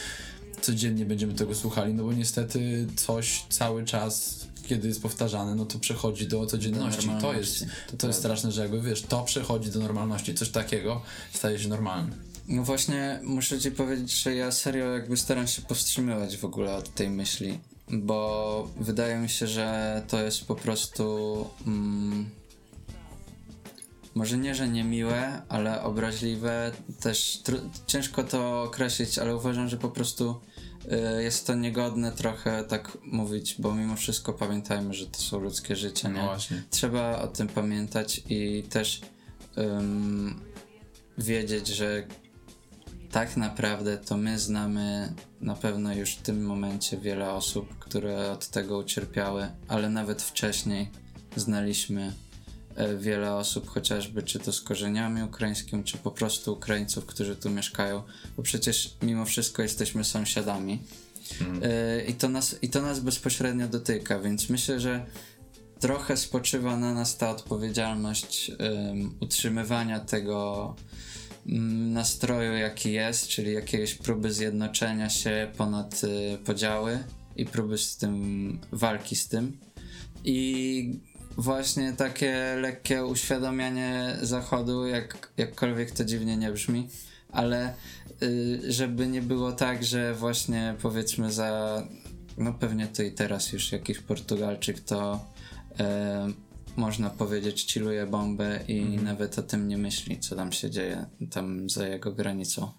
codziennie będziemy tego słuchali, no bo niestety coś cały czas, kiedy jest powtarzane, no to przechodzi do codzienności, to normalności, jest, to to, jest prawda. straszne, że jakby wiesz, to przechodzi do normalności, coś takiego staje się normalne. No właśnie, muszę ci powiedzieć, że ja serio jakby staram się powstrzymywać w ogóle od tej myśli, bo wydaje mi się, że to jest po prostu. Mm, może nie, że niemiłe, ale obraźliwe. Też ciężko to określić, ale uważam, że po prostu y, jest to niegodne trochę tak mówić, bo mimo wszystko pamiętajmy, że to są ludzkie życie, nie? No właśnie. Trzeba o tym pamiętać i też ym, wiedzieć, że tak naprawdę to my znamy na pewno już w tym momencie wiele osób, które od tego ucierpiały, ale nawet wcześniej znaliśmy wiele osób, chociażby czy to z korzeniami ukraińskimi, czy po prostu Ukraińców, którzy tu mieszkają, bo przecież mimo wszystko jesteśmy sąsiadami. E, I, to nas, I to nas bezpośrednio dotyka, więc myślę, że trochę spoczywa na nas ta odpowiedzialność em, utrzymywania tego mm, nastroju, jaki jest, czyli jakiejś próby zjednoczenia się ponad y, podziały i próby z tym walki z tym. I właśnie takie lekkie uświadamianie Zachodu, jak, jakkolwiek to dziwnie nie brzmi, ale y, żeby nie było tak, że właśnie powiedzmy za no pewnie to i teraz już jakiś Portugalczyk to e, można powiedzieć chilluje bombę i nawet o tym nie myśli, co tam się dzieje tam za jego granicą.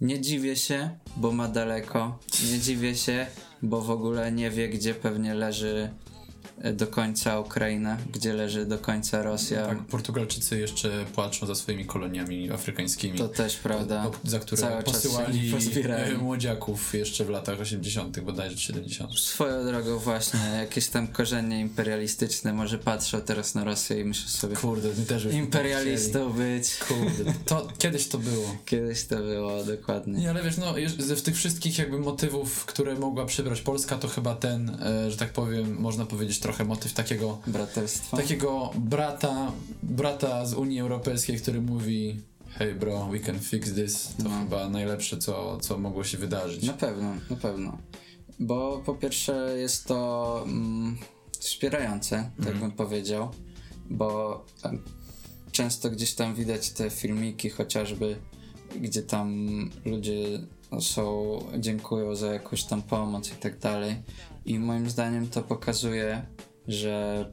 Nie dziwię się, bo ma daleko. Nie dziwię się, bo w ogóle nie wie, gdzie pewnie leży do końca Ukraina, gdzie leży do końca Rosja. Tak, Portugalczycy jeszcze płaczą za swoimi koloniami afrykańskimi. To też prawda. za które Cały posyłali e, młodziaków jeszcze w latach 80., bodajże 70. Swoją drogą właśnie, jakieś tam korzenie imperialistyczne, może patrzą teraz na Rosję i myślą sobie Kurde, my też imperialistą być. tak chcieli. Kurde, to kiedyś to było. Kiedyś to było, dokładnie. Nie, ale wiesz, no ze w tych wszystkich jakby motywów, które mogła przybrać Polska, to chyba ten, e, że tak powiem, można powiedzieć trochę motyw takiego Braterstwo. takiego brata, brata z Unii Europejskiej, który mówi hey bro, we can fix this, to No. chyba najlepsze, co, co mogło się wydarzyć. Na pewno, na pewno. Bo po pierwsze jest to mm, wspierające, tak bym powiedział, bo często gdzieś tam widać te filmiki chociażby, gdzie tam ludzie są, dziękują za jakąś tam pomoc i tak dalej. I moim zdaniem to pokazuje, że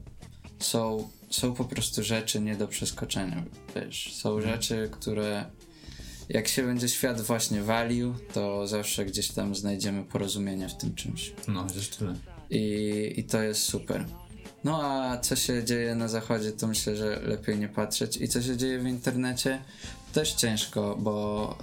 są, są po prostu rzeczy nie do przeskoczenia. Wiesz, są rzeczy, które jak się będzie świat właśnie walił, to zawsze gdzieś tam znajdziemy porozumienie w tym czymś. No, chociaż tyle. I, I to jest super. No a co się dzieje na zachodzie, to myślę, że lepiej nie patrzeć. I co się dzieje w internecie, też ciężko, bo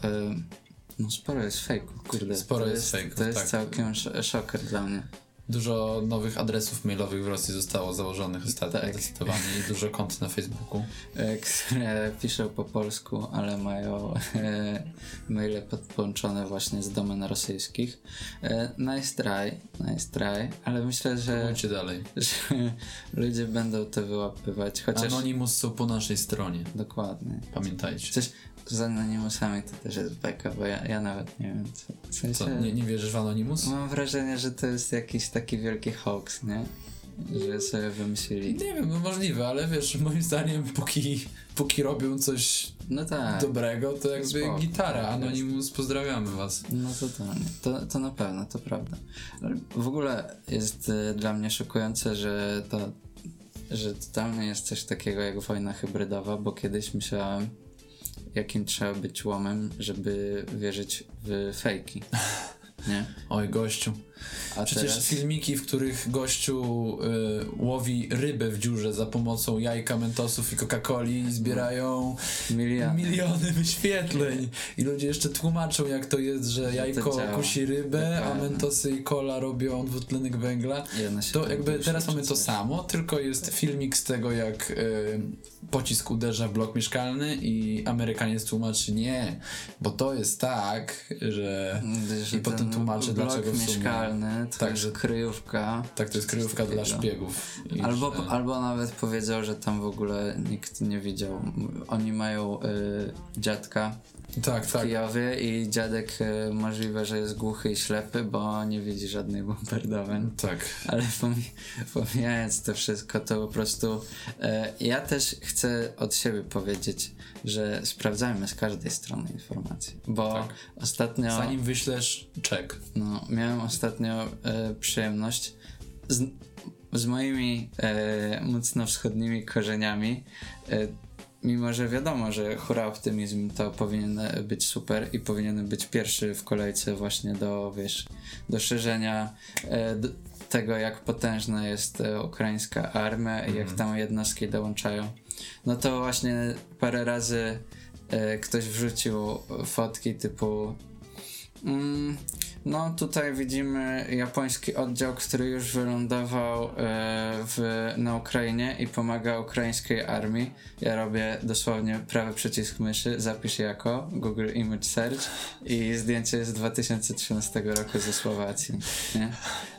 no sporo jest fejku, kurde. Sporo to jest fejków, To jest tak. całkiem sz- szoker dla mnie. Dużo nowych adresów mailowych w Rosji zostało założonych ostatnio Tak. zdecydowanie i dużo kont na Facebooku. e, które piszą po polsku, ale mają e, maile podłączone właśnie z domen rosyjskich. E, nice try, nice try, ale myślę, że, dalej. że ludzie będą to wyłapywać, chociaż Anonymous są po naszej stronie. dokładnie. Pamiętajcie. Coś z anonimusami to też jest beka, bo ja, ja nawet nie wiem, co, w sensie, Co, nie, nie wierzysz w Anonymous? Mam wrażenie, że to jest jakiś taki wielki hoax, nie? Że sobie wymyślili. Nie wiem, no możliwe, ale wiesz, moim zdaniem póki, póki robią coś No tak. dobrego, to jakby Spoko, gitara. tak, Anonymous, pozdrawiamy was. No totalnie, to, to na pewno, to prawda. W ogóle jest e, dla mnie szokujące, że to, że totalnie jest coś takiego jak wojna hybrydowa, bo kiedyś myślałem, jakim trzeba być łomem, żeby wierzyć w fejki. Nie? Oj, gościu. A Przecież teraz? filmiki, w których gościu y, łowi rybę w dziurze za pomocą jajka, mentosów i Coca-Coli zbierają Miliony. miliony wyświetleń. I ludzie jeszcze tłumaczą, jak to jest, że jajko kusi rybę, a mentosy i cola robią dwutlenek węgla. To jakby teraz mamy to samo, tylko jest filmik z tego, jak y, pocisk uderza w blok mieszkalny i Amerykaniec tłumaczy nie, bo to jest tak, że Że i potem tłumaczy, dlaczego w sumie- mieszkalny to Tak, jest kryjówka. tak, to jest kryjówka dla szpiegów. I Albo, że- albo nawet powiedział, że tam w ogóle nikt nie widział. Oni mają y, dziadka tak, w tak. Kijowie i dziadek y, możliwe, że jest głuchy i ślepy, bo nie widzi żadnych bombardowań. Tak. Ale pomi- pomijając to wszystko, to po prostu e, ja też chcę od siebie powiedzieć, że sprawdzajmy z każdej strony informacje, bo Tak. ostatnio Zanim wyślesz czek. no, miałem ostatnio e, przyjemność z, z moimi e, mocno wschodnimi korzeniami e, mimo, że wiadomo, że hura optymizm to powinien być super i powinien być pierwszy w kolejce właśnie do, wiesz, do szerzenia e, d- tego, jak potężna jest e, ukraińska armia i jak tam jednostki dołączają. No to właśnie parę razy e, ktoś wrzucił fotki typu Mm, no tutaj widzimy japoński oddział, który już wylądował e, w, na Ukrainie i pomaga ukraińskiej armii. Ja robię dosłownie prawy przycisk myszy, zapisz jako Google Image Search i zdjęcie jest z 2013 roku ze Słowacji. Nie?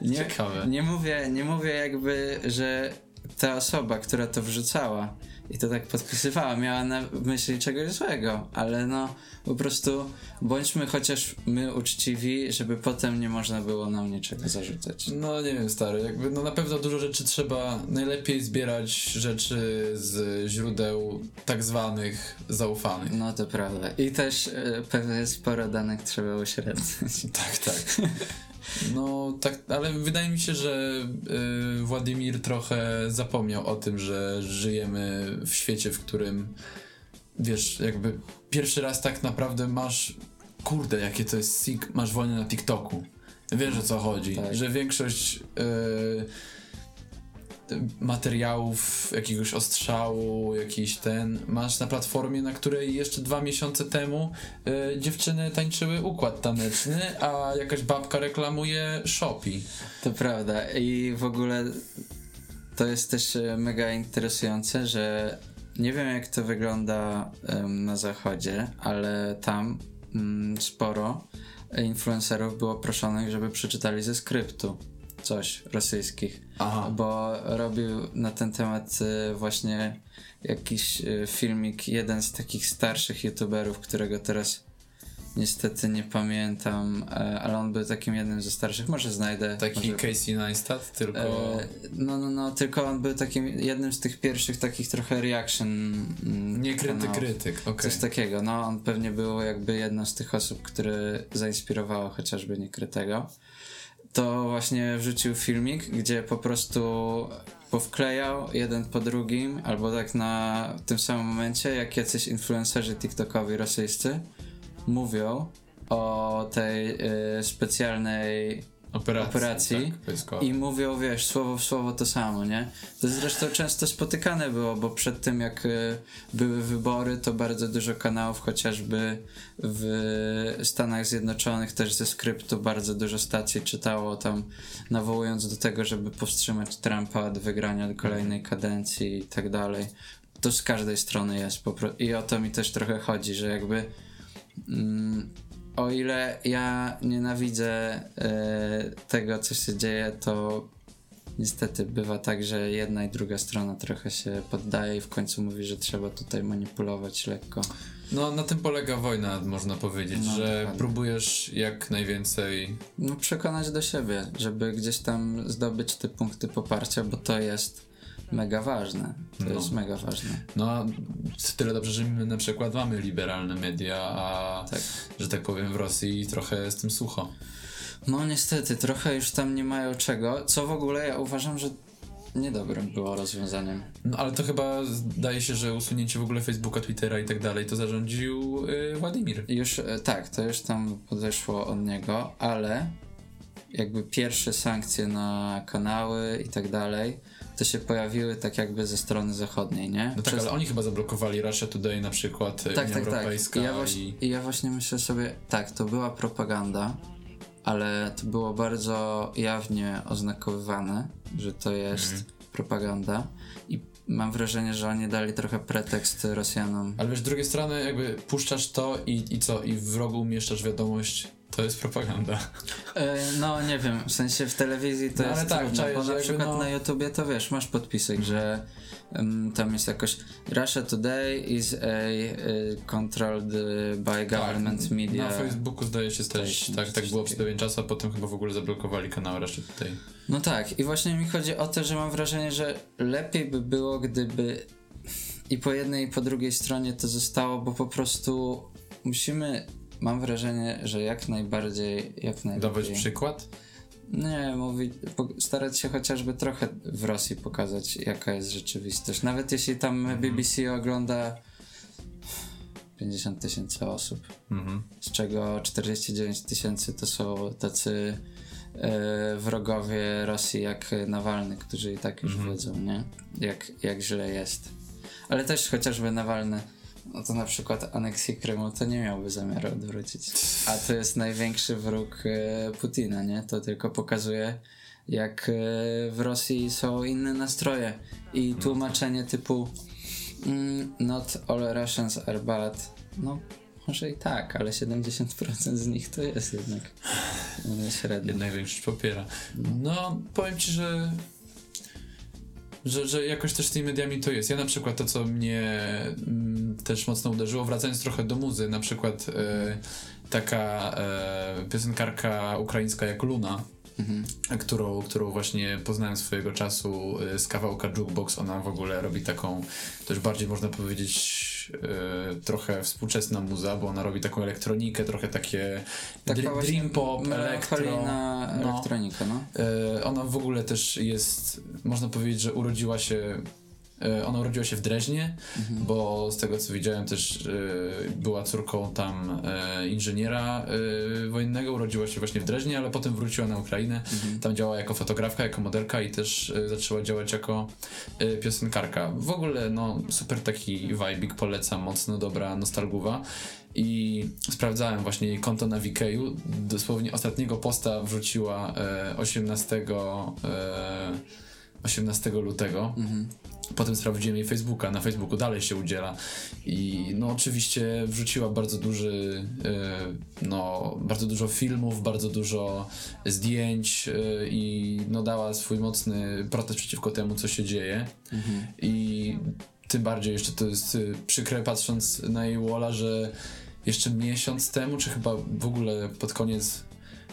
Nie, Ciekawe. Nie mówię, nie mówię jakby, że ta osoba, która to wrzucała i to tak podpisywała, miała na myśli czegoś złego, ale no po prostu bądźmy chociaż my uczciwi, żeby potem nie można było nam niczego zarzucać. No nie wiem, stary, jakby no na pewno dużo rzeczy trzeba najlepiej zbierać rzeczy z źródeł tak zwanych zaufanych. No to prawda. I też e, pewnie sporo danych trzeba uśrednić. Tak, tak. No tak, ale wydaje mi się, że y, Władimir trochę zapomniał o tym, że żyjemy w świecie, w którym wiesz, jakby pierwszy raz tak naprawdę masz kurde, jakie to jest sick, masz wojnę na TikToku. Wiesz o co chodzi, Tak. że większość y, materiałów, jakiegoś ostrzału, jakiś ten, masz na platformie, na której jeszcze dwa miesiące temu y, dziewczyny tańczyły układ taneczny, a jakaś babka reklamuje Shopee. To prawda. I w ogóle to jest też e, mega interesujące, że nie wiem jak to wygląda em, na zachodzie, ale tam mm, sporo influencerów było proszonych, żeby przeczytali ze skryptu coś rosyjskich. Aha. Bo robił na ten temat e, właśnie jakiś e, filmik jeden z takich starszych youtuberów, którego teraz niestety nie pamiętam, e, ale on był takim jednym ze starszych, może znajdę. Taki może... Casey Neistat, tylko... E, no, no, no, tylko on był takim jednym z tych pierwszych takich trochę reaction. mm, nie krytyk, kanałów. krytyk, okej. Coś takiego, no on pewnie był jakby jedną z tych osób, które zainspirowało chociażby Niekrytego. To właśnie wrzucił filmik, gdzie po prostu powklejał jeden po drugim, albo tak na tym samym momencie, jak jacyś influencerzy TikTokowi rosyjscy mówią o tej y, specjalnej Operacji. operacji Tak, i mówią, wiesz, słowo w słowo to samo, nie? To zresztą często spotykane było, bo przed tym jak y, były wybory, to bardzo dużo kanałów, chociażby w Stanach Zjednoczonych też ze skryptu bardzo dużo stacji czytało tam, nawołując do tego, żeby powstrzymać Trumpa od wygrania kolejnej kadencji i tak dalej. To z każdej strony jest po pro- i o to mi też trochę chodzi, że jakby mm, o ile ja nienawidzę e, tego, co się dzieje, to niestety bywa tak, że jedna i druga strona trochę się poddaje i w końcu mówi, że trzeba tutaj manipulować lekko. No, na tym polega wojna, można powiedzieć, No, że dokładnie. próbujesz jak najwięcej. No, przekonać do siebie, żeby gdzieś tam zdobyć te punkty poparcia, bo to jest mega ważne. To No. jest mega ważne. No, tyle dobrze, że my na przykład mamy liberalne media, a Tak. że tak powiem w Rosji trochę z tym sucho. No niestety, trochę już tam nie mają czego, co w ogóle ja uważam, że niedobrym było rozwiązaniem. No ale to chyba zdaje się, że usunięcie w ogóle Facebooka, Twittera i tak dalej to zarządził yy, Władimir. Już e, tak, to już tam podeszło od niego, ale jakby pierwsze sankcje na kanały i tak dalej, to się pojawiły tak jakby ze strony zachodniej, nie? No tak, Przez- ale oni chyba zablokowali Russia Today na przykład, tak, Unia Europejska I ja, właśnie, i... I ja właśnie myślę sobie, tak, to była propaganda, ale to było bardzo jawnie oznakowywane, że to jest Mhm. propaganda i mam wrażenie, że oni dali trochę pretekst Rosjanom. Ale wiesz, z drugiej strony jakby puszczasz to i, i co, i w rogu umieszczasz wiadomość, to jest propaganda. E, no nie wiem, w sensie w telewizji to No, ale jest tak, trudno, czaisz, bo na przykład no- na YouTubie to wiesz, masz podpisek, że em, tam jest jakoś Russia Today is a, y, controlled by government media. Na Facebooku zdaje się Station, tak, coś tak było przez pewien czas, a potem chyba w ogóle zablokowali kanał Russia Today. No tak, i właśnie mi chodzi o to, że mam wrażenie, że lepiej by było, gdyby i po jednej, i po drugiej stronie to zostało, bo po prostu musimy, mam wrażenie, że jak najbardziej, jak najlepiej. Dawać przykład? Nie, mówić, starać się chociażby trochę w Rosji pokazać, jaka jest rzeczywistość. Nawet jeśli tam Mhm. BBC ogląda 50 tysięcy osób, Mhm. z czego 49 tysięcy to są tacy e, wrogowie Rosji jak Nawalny, którzy i tak już Mhm. wiedzą, nie? Jak, jak źle jest. Ale też chociażby Nawalny, no to na przykład aneksję Krymu to nie miałby zamiaru odwrócić. A to jest największy wróg e, Putina, nie? To tylko pokazuje, jak e, w Rosji są inne nastroje i tłumaczenie typu mm, not all Russians are bad. No, może i tak, ale 70% z nich to jest jednak e, średnio. Jednak większość popiera. No, powiem ci, że że, że jakoś też z tymi mediami to jest. Ja na przykład to, co mnie mm, też mocno uderzyło, wracając trochę do muzy, na przykład e, taka e, piosenkarka ukraińska jak Luna, Mhm. którą, którą właśnie poznałem swojego czasu e, z kawałka Jukebox. Ona w ogóle robi taką, też bardziej można powiedzieć, e, trochę współczesna muza, bo ona robi taką elektronikę, trochę takie Taka dr- dream pop, elektro. No. elektronika, no. E, Ona w ogóle też jest, można powiedzieć, że urodziła się. E, Ona urodziła się w Dreźnie, Mhm. bo z tego co widziałem też e, była córką tam e, inżyniera wojennego, urodziła się właśnie w Dreźnie, ale potem wróciła na Ukrainę. Mhm. Tam działała jako fotografka, jako modelka i też zaczęła działać jako piosenkarka. W ogóle no super taki vibik, polecam, mocno dobra nostalgowa. I sprawdzałem właśnie jej konto na Wikeju. Dosłownie ostatniego posta wrzuciła e, 18, e, 18 lutego. Mhm. Potem sprawdziłem jej Facebooka, na Facebooku dalej się udziela i no oczywiście wrzuciła bardzo duży, e, no bardzo dużo filmów, bardzo dużo zdjęć e, i no dała swój mocny protest przeciwko temu, co się dzieje Mhm. i tym bardziej jeszcze to jest e, przykre patrząc na jej walla, że jeszcze miesiąc temu, czy chyba w ogóle pod koniec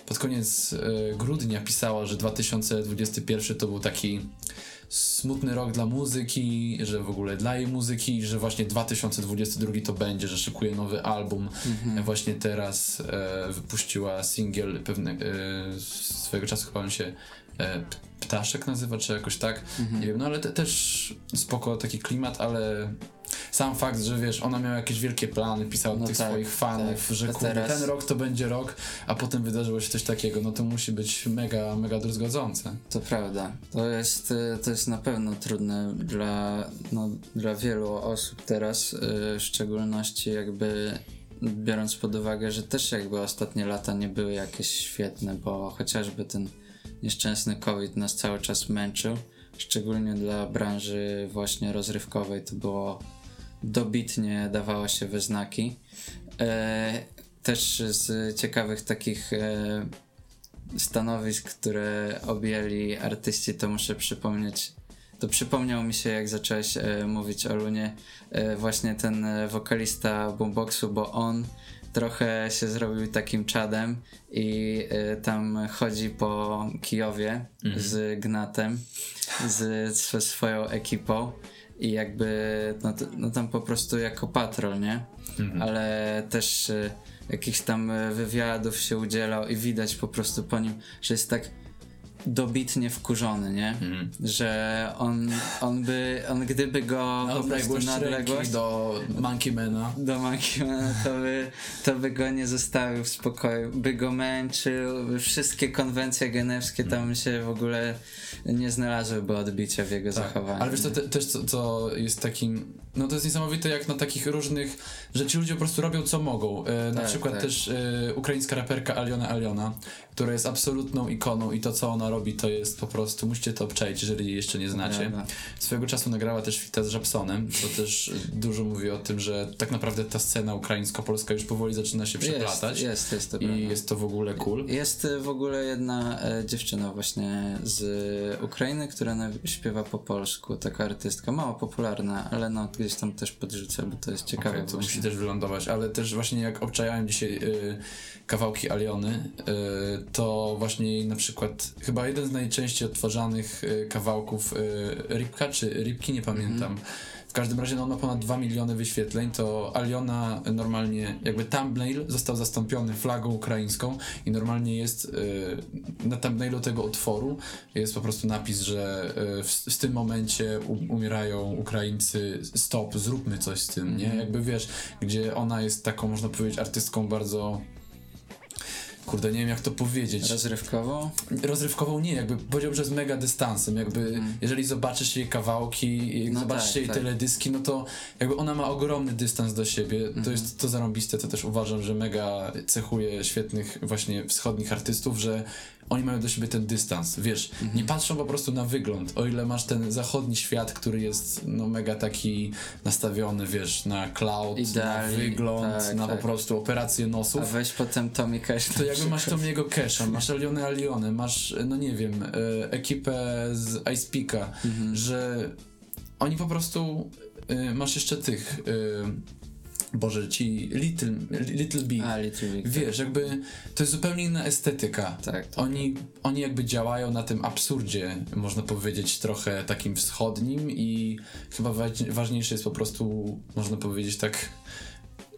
pod koniec e, grudnia pisała, że 2021 to był taki smutny rok dla muzyki, że w ogóle dla jej muzyki, że właśnie 2022 to będzie, że szykuje nowy album. Mhm. Właśnie teraz e, wypuściła singiel pewne, e, swojego czasu chyba on się e, Ptaszek nazywa, czy jakoś tak. Mhm. Nie wiem, no ale te, też spoko taki klimat, ale sam fakt, że wiesz, ona miała jakieś wielkie plany, pisała No tych tak, swoich fanów, tak. że kurde, ten rok to będzie rok, a potem wydarzyło się coś takiego, no to musi być mega, mega druzgodzące. To prawda. To jest, y, to jest na pewno trudne dla, no, dla wielu osób teraz, y, w szczególności jakby biorąc pod uwagę, że też jakby ostatnie lata nie były jakieś świetne, bo chociażby ten nieszczęsny COVID nas cały czas męczył, szczególnie dla branży właśnie rozrywkowej to było dobitnie dawało się we znaki. E, też z ciekawych takich e, stanowisk, które objęli artyści, to muszę przypomnieć. To przypomniał mi się, jak zacząłeś e, mówić o Lunie, e, właśnie ten e, wokalista Boomboxu, bo on trochę się zrobił takim czadem i tam chodzi po Kijowie z Gnatem, z, ze swoją ekipą i jakby no, no tam po prostu jako patrol, nie? Ale też e, jakichś tam e, wywiadów się udzielał i widać po prostu po nim, że jest tak dobitnie wkurzony, nie? Mhm. Że on, on by, on gdyby go Na po prostu odległość na odległość do Monkeymana. do Mankimana, to by, to by go nie zostawił w spokoju, by go męczył, by wszystkie konwencje genewskie tam się w ogóle nie znalazłyby odbicia w jego zachowaniu. Tak. Ale wiesz, to te, też co, co jest takim. No to jest niesamowite, jak na takich różnych. że ci ludzie po prostu robią co mogą. E, na Tak, przykład tak. też e, ukraińska raperka Aliona Aliona, która jest absolutną ikoną i to, co ona robi, to jest po prostu. musicie to obczaić, jeżeli jeszcze nie znacie. prawda. Swojego czasu nagrała też fita z Japsonem, co też e, dużo mówi o tym, że tak naprawdę ta scena ukraińsko-polska już powoli zaczyna się przeplatać. Jest, jest, jest to I prawda. jest to w ogóle cool. Jest y, w ogóle jedna e, dziewczyna właśnie z Ukrainy, która śpiewa po polsku, taka artystka, mało popularna, ale no gdzieś tam też podrzucę, bo to jest ciekawe Okej, to właśnie. musi też wylądować, ale też właśnie jak obczajałem dzisiaj y, kawałki Aliony, y, to właśnie na przykład chyba jeden z najczęściej odtwarzanych y, kawałków y, Ripka czy Ripki, nie pamiętam. W każdym razie no, ma ponad 2 miliony wyświetleń, to Aliona normalnie, jakby thumbnail został zastąpiony flagą ukraińską i normalnie jest y, na thumbnailu tego utworu jest po prostu napis, że y, w, w tym momencie u, umierają Ukraińcy, stop, zróbmy coś z tym, nie? Jakby wiesz, gdzie ona jest taką, można powiedzieć, artystką bardzo kurde, nie wiem jak to powiedzieć. Rozrywkowo? Rozrywkową nie, jakby powiedziałbym, że z mega dystansem, jakby jeżeli zobaczysz jej kawałki, i No zobaczysz tak, jej tak. teledyski, no to jakby ona ma ogromny dystans do siebie, to jest to zarąbiste, to też uważam, że mega cechuje świetnych właśnie wschodnich artystów, że oni mają do siebie ten dystans, wiesz, nie patrzą po prostu na wygląd, o ile masz ten zachodni świat, który jest no mega taki nastawiony, wiesz, na cloud, Idealnie, na wygląd, tak, na tak. po prostu operację nosów. A weź potem Tommy Cash. To jakby masz Tomiego Casha, masz Alione Alione, masz, no nie wiem, e, ekipę z Ice Peaka, że oni po prostu, e, masz jeszcze tych, e, Boże, ci Little, little Big, A, Little Big. wiesz, jakby to jest zupełnie inna estetyka. Tak, tak. Oni, oni jakby działają na tym absurdzie, można powiedzieć, trochę takim wschodnim i chyba wa- ważniejsze jest po prostu, można powiedzieć tak,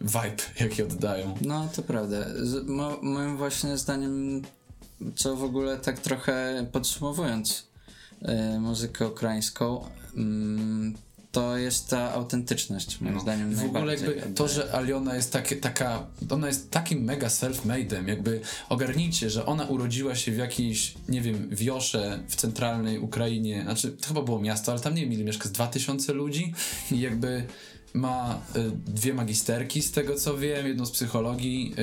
vibe, jaki oddają. No, to prawda. Z, mo, moim właśnie zdaniem, co w ogóle tak trochę podsumowując e, muzykę ukraińską, mm, to jest ta autentyczność, moim zdaniem No. W ogóle jakby to, że Aliona jest takie, taka, ona jest takim mega self-made'em, jakby ogarnijcie, że ona urodziła się w jakiejś, nie wiem, wiosze w centralnej Ukrainie, znaczy to chyba było miasto, ale tam nie wiem ile mieszka, z 2000 ludzi i jakby ma y, dwie magisterki z tego co wiem, jedną z psychologii,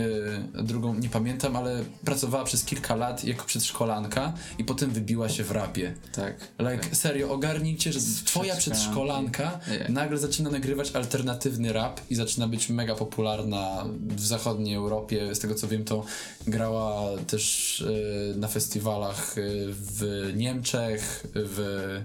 y, drugą nie pamiętam, ale pracowała przez kilka lat jako przedszkolanka i potem wybiła się w rapie. Tak. Like, serio, ogarnijcie, że twoja przedszkolanka Nie. nagle zaczyna nagrywać alternatywny rap i zaczyna być mega popularna w zachodniej Europie. Z tego co wiem, to grała też e, na festiwalach e, w Niemczech, w,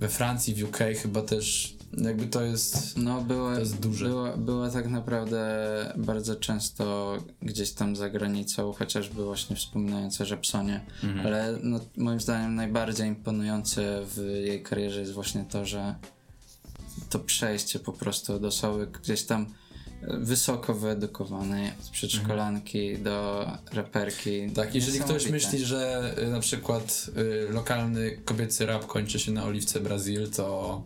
we Francji, w UK chyba też. Jakby to jest. No, była, To jest duże. Była, była tak naprawdę bardzo często gdzieś tam za granicą, chociażby właśnie wspominając o Żepsonie, Mhm. ale no, moim zdaniem najbardziej imponujące w jej karierze jest właśnie to, że to przejście po prostu od osoby gdzieś tam wysoko wyedukowanej, z przedszkolanki do raperki. Tak, jeżeli ktoś myśli, że y, na przykład y, lokalny kobiecy rap kończy się na Oliwce Brazil, to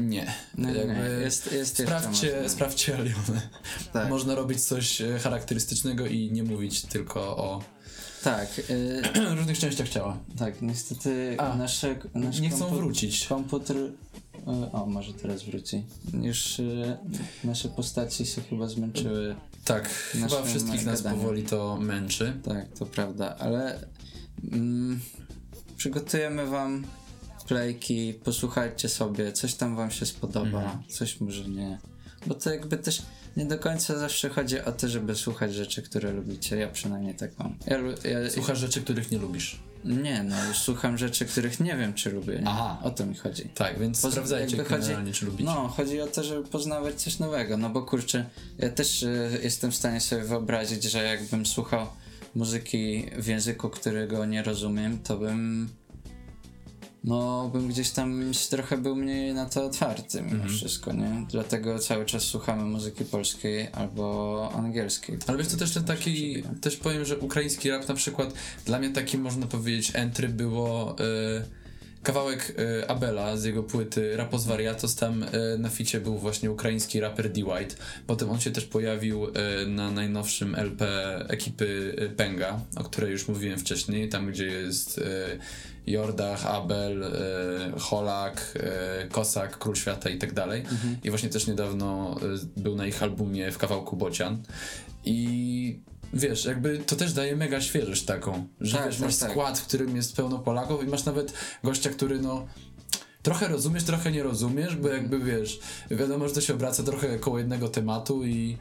nie. No, nie, Jakby jest, jest jeszcze sprawdźcie, sprawdźcie Alionę. Tak. Można robić coś e, charakterystycznego i nie mówić tylko o Tak, y, różnych częściach ciała. tak, niestety A, nasze, nasz Nie chcą kompu- wrócić. Komputer. O, może teraz wróci. Już y, nasze postaci się chyba zmęczyły. Tak, chyba wszystkich nas powoli to męczy. Tak, to prawda, ale mm, przygotujemy wam playki, posłuchajcie sobie, coś tam wam się spodoba, Mhm. coś może nie. Bo to jakby też nie do końca zawsze chodzi o to, żeby słuchać rzeczy, które lubicie. Ja przynajmniej tak mam. Ja, ja, Słuchasz rzeczy, których nie lubisz. Nie, no już słucham rzeczy, których nie wiem, czy lubię. Nie? Aha. O to mi chodzi. Tak, więc Poza- sprawdzajcie chodzi- czy lubicie. No, chodzi o to, żeby poznawać coś nowego, no bo kurczę, ja też y, jestem w stanie sobie wyobrazić, że jakbym słuchał muzyki w języku, którego nie rozumiem, to bym no bym gdzieś tam trochę był mniej na to otwarty mimo Mhm. wszystko, nie? Dlatego cały czas słuchamy muzyki polskiej albo angielskiej. Ale wiesz, to też ten taki, też powiem, że ukraiński rap na przykład, dla mnie takim można powiedzieć entry było e, kawałek e, Abela z jego płyty Rapos Variatos, tam e, na ficie był właśnie ukraiński raper D. White, potem on się też pojawił e, na najnowszym LP ekipy Penga, o której już mówiłem wcześniej, tam gdzie jest e, Jordach, Abel, e, Holak, e, Kosak, Król Świata i tak dalej. I właśnie też niedawno e, był na ich albumie w kawałku Bocian. I wiesz, jakby to też daje mega świeżość taką, że Tak, wiesz, tak, masz tak. skład, w którym jest pełno Polaków i masz nawet gościa, który no trochę rozumiesz, trochę nie rozumiesz, bo jakby wiesz, wiadomo, że to się obraca trochę koło jednego tematu i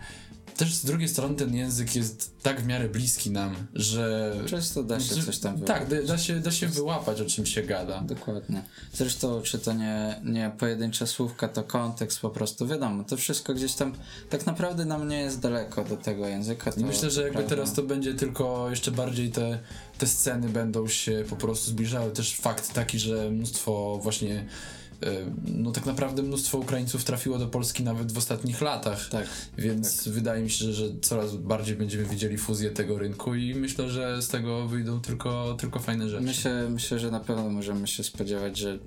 też z drugiej strony ten język jest tak w miarę bliski nam, że... Często da się coś tam Tak, da, da, się, da się wyłapać, o czym się gada. Dokładnie. Zresztą, czy to nie, nie pojedyncze słówka, to kontekst po prostu, wiadomo, to wszystko gdzieś tam tak naprawdę nam nie jest daleko do tego języka. Myślę, że jakby prawda. teraz to będzie tylko jeszcze bardziej te, te sceny będą się po prostu zbliżały. Też fakt taki, że mnóstwo właśnie, no tak naprawdę mnóstwo Ukraińców trafiło do Polski nawet w ostatnich latach. Tak. Więc wydaje mi się, że, że coraz bardziej będziemy widzieli fuzję tego rynku i myślę, że z tego wyjdą tylko, tylko fajne rzeczy. Myślę, myślę, że na pewno możemy się spodziewać, że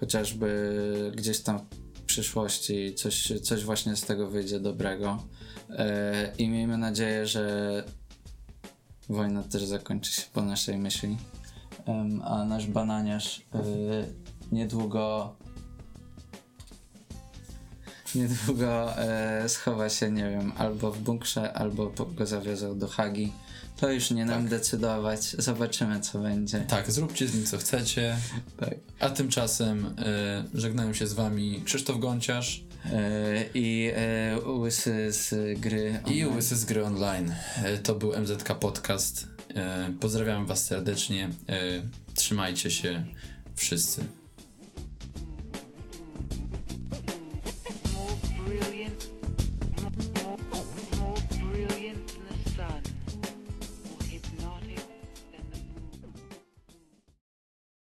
chociażby gdzieś tam w przyszłości coś, coś właśnie z tego wyjdzie dobrego. E, I miejmy nadzieję, że wojna też zakończy się po naszej myśli. A nasz bananiarz e, niedługo niedługo e, schowa się, nie wiem, albo w bunkrze, albo go zawiozą do Hagi. To już nie nam decydować. Zobaczymy, co będzie. Tak, zróbcie z nim co chcecie. Tak. A tymczasem e, żegnają się z wami Krzysztof Gąciarz E, I e, łysy z gry. i online. Łysy z gry online. E, to był MZK Podcast. E, pozdrawiam was serdecznie. E, trzymajcie się wszyscy.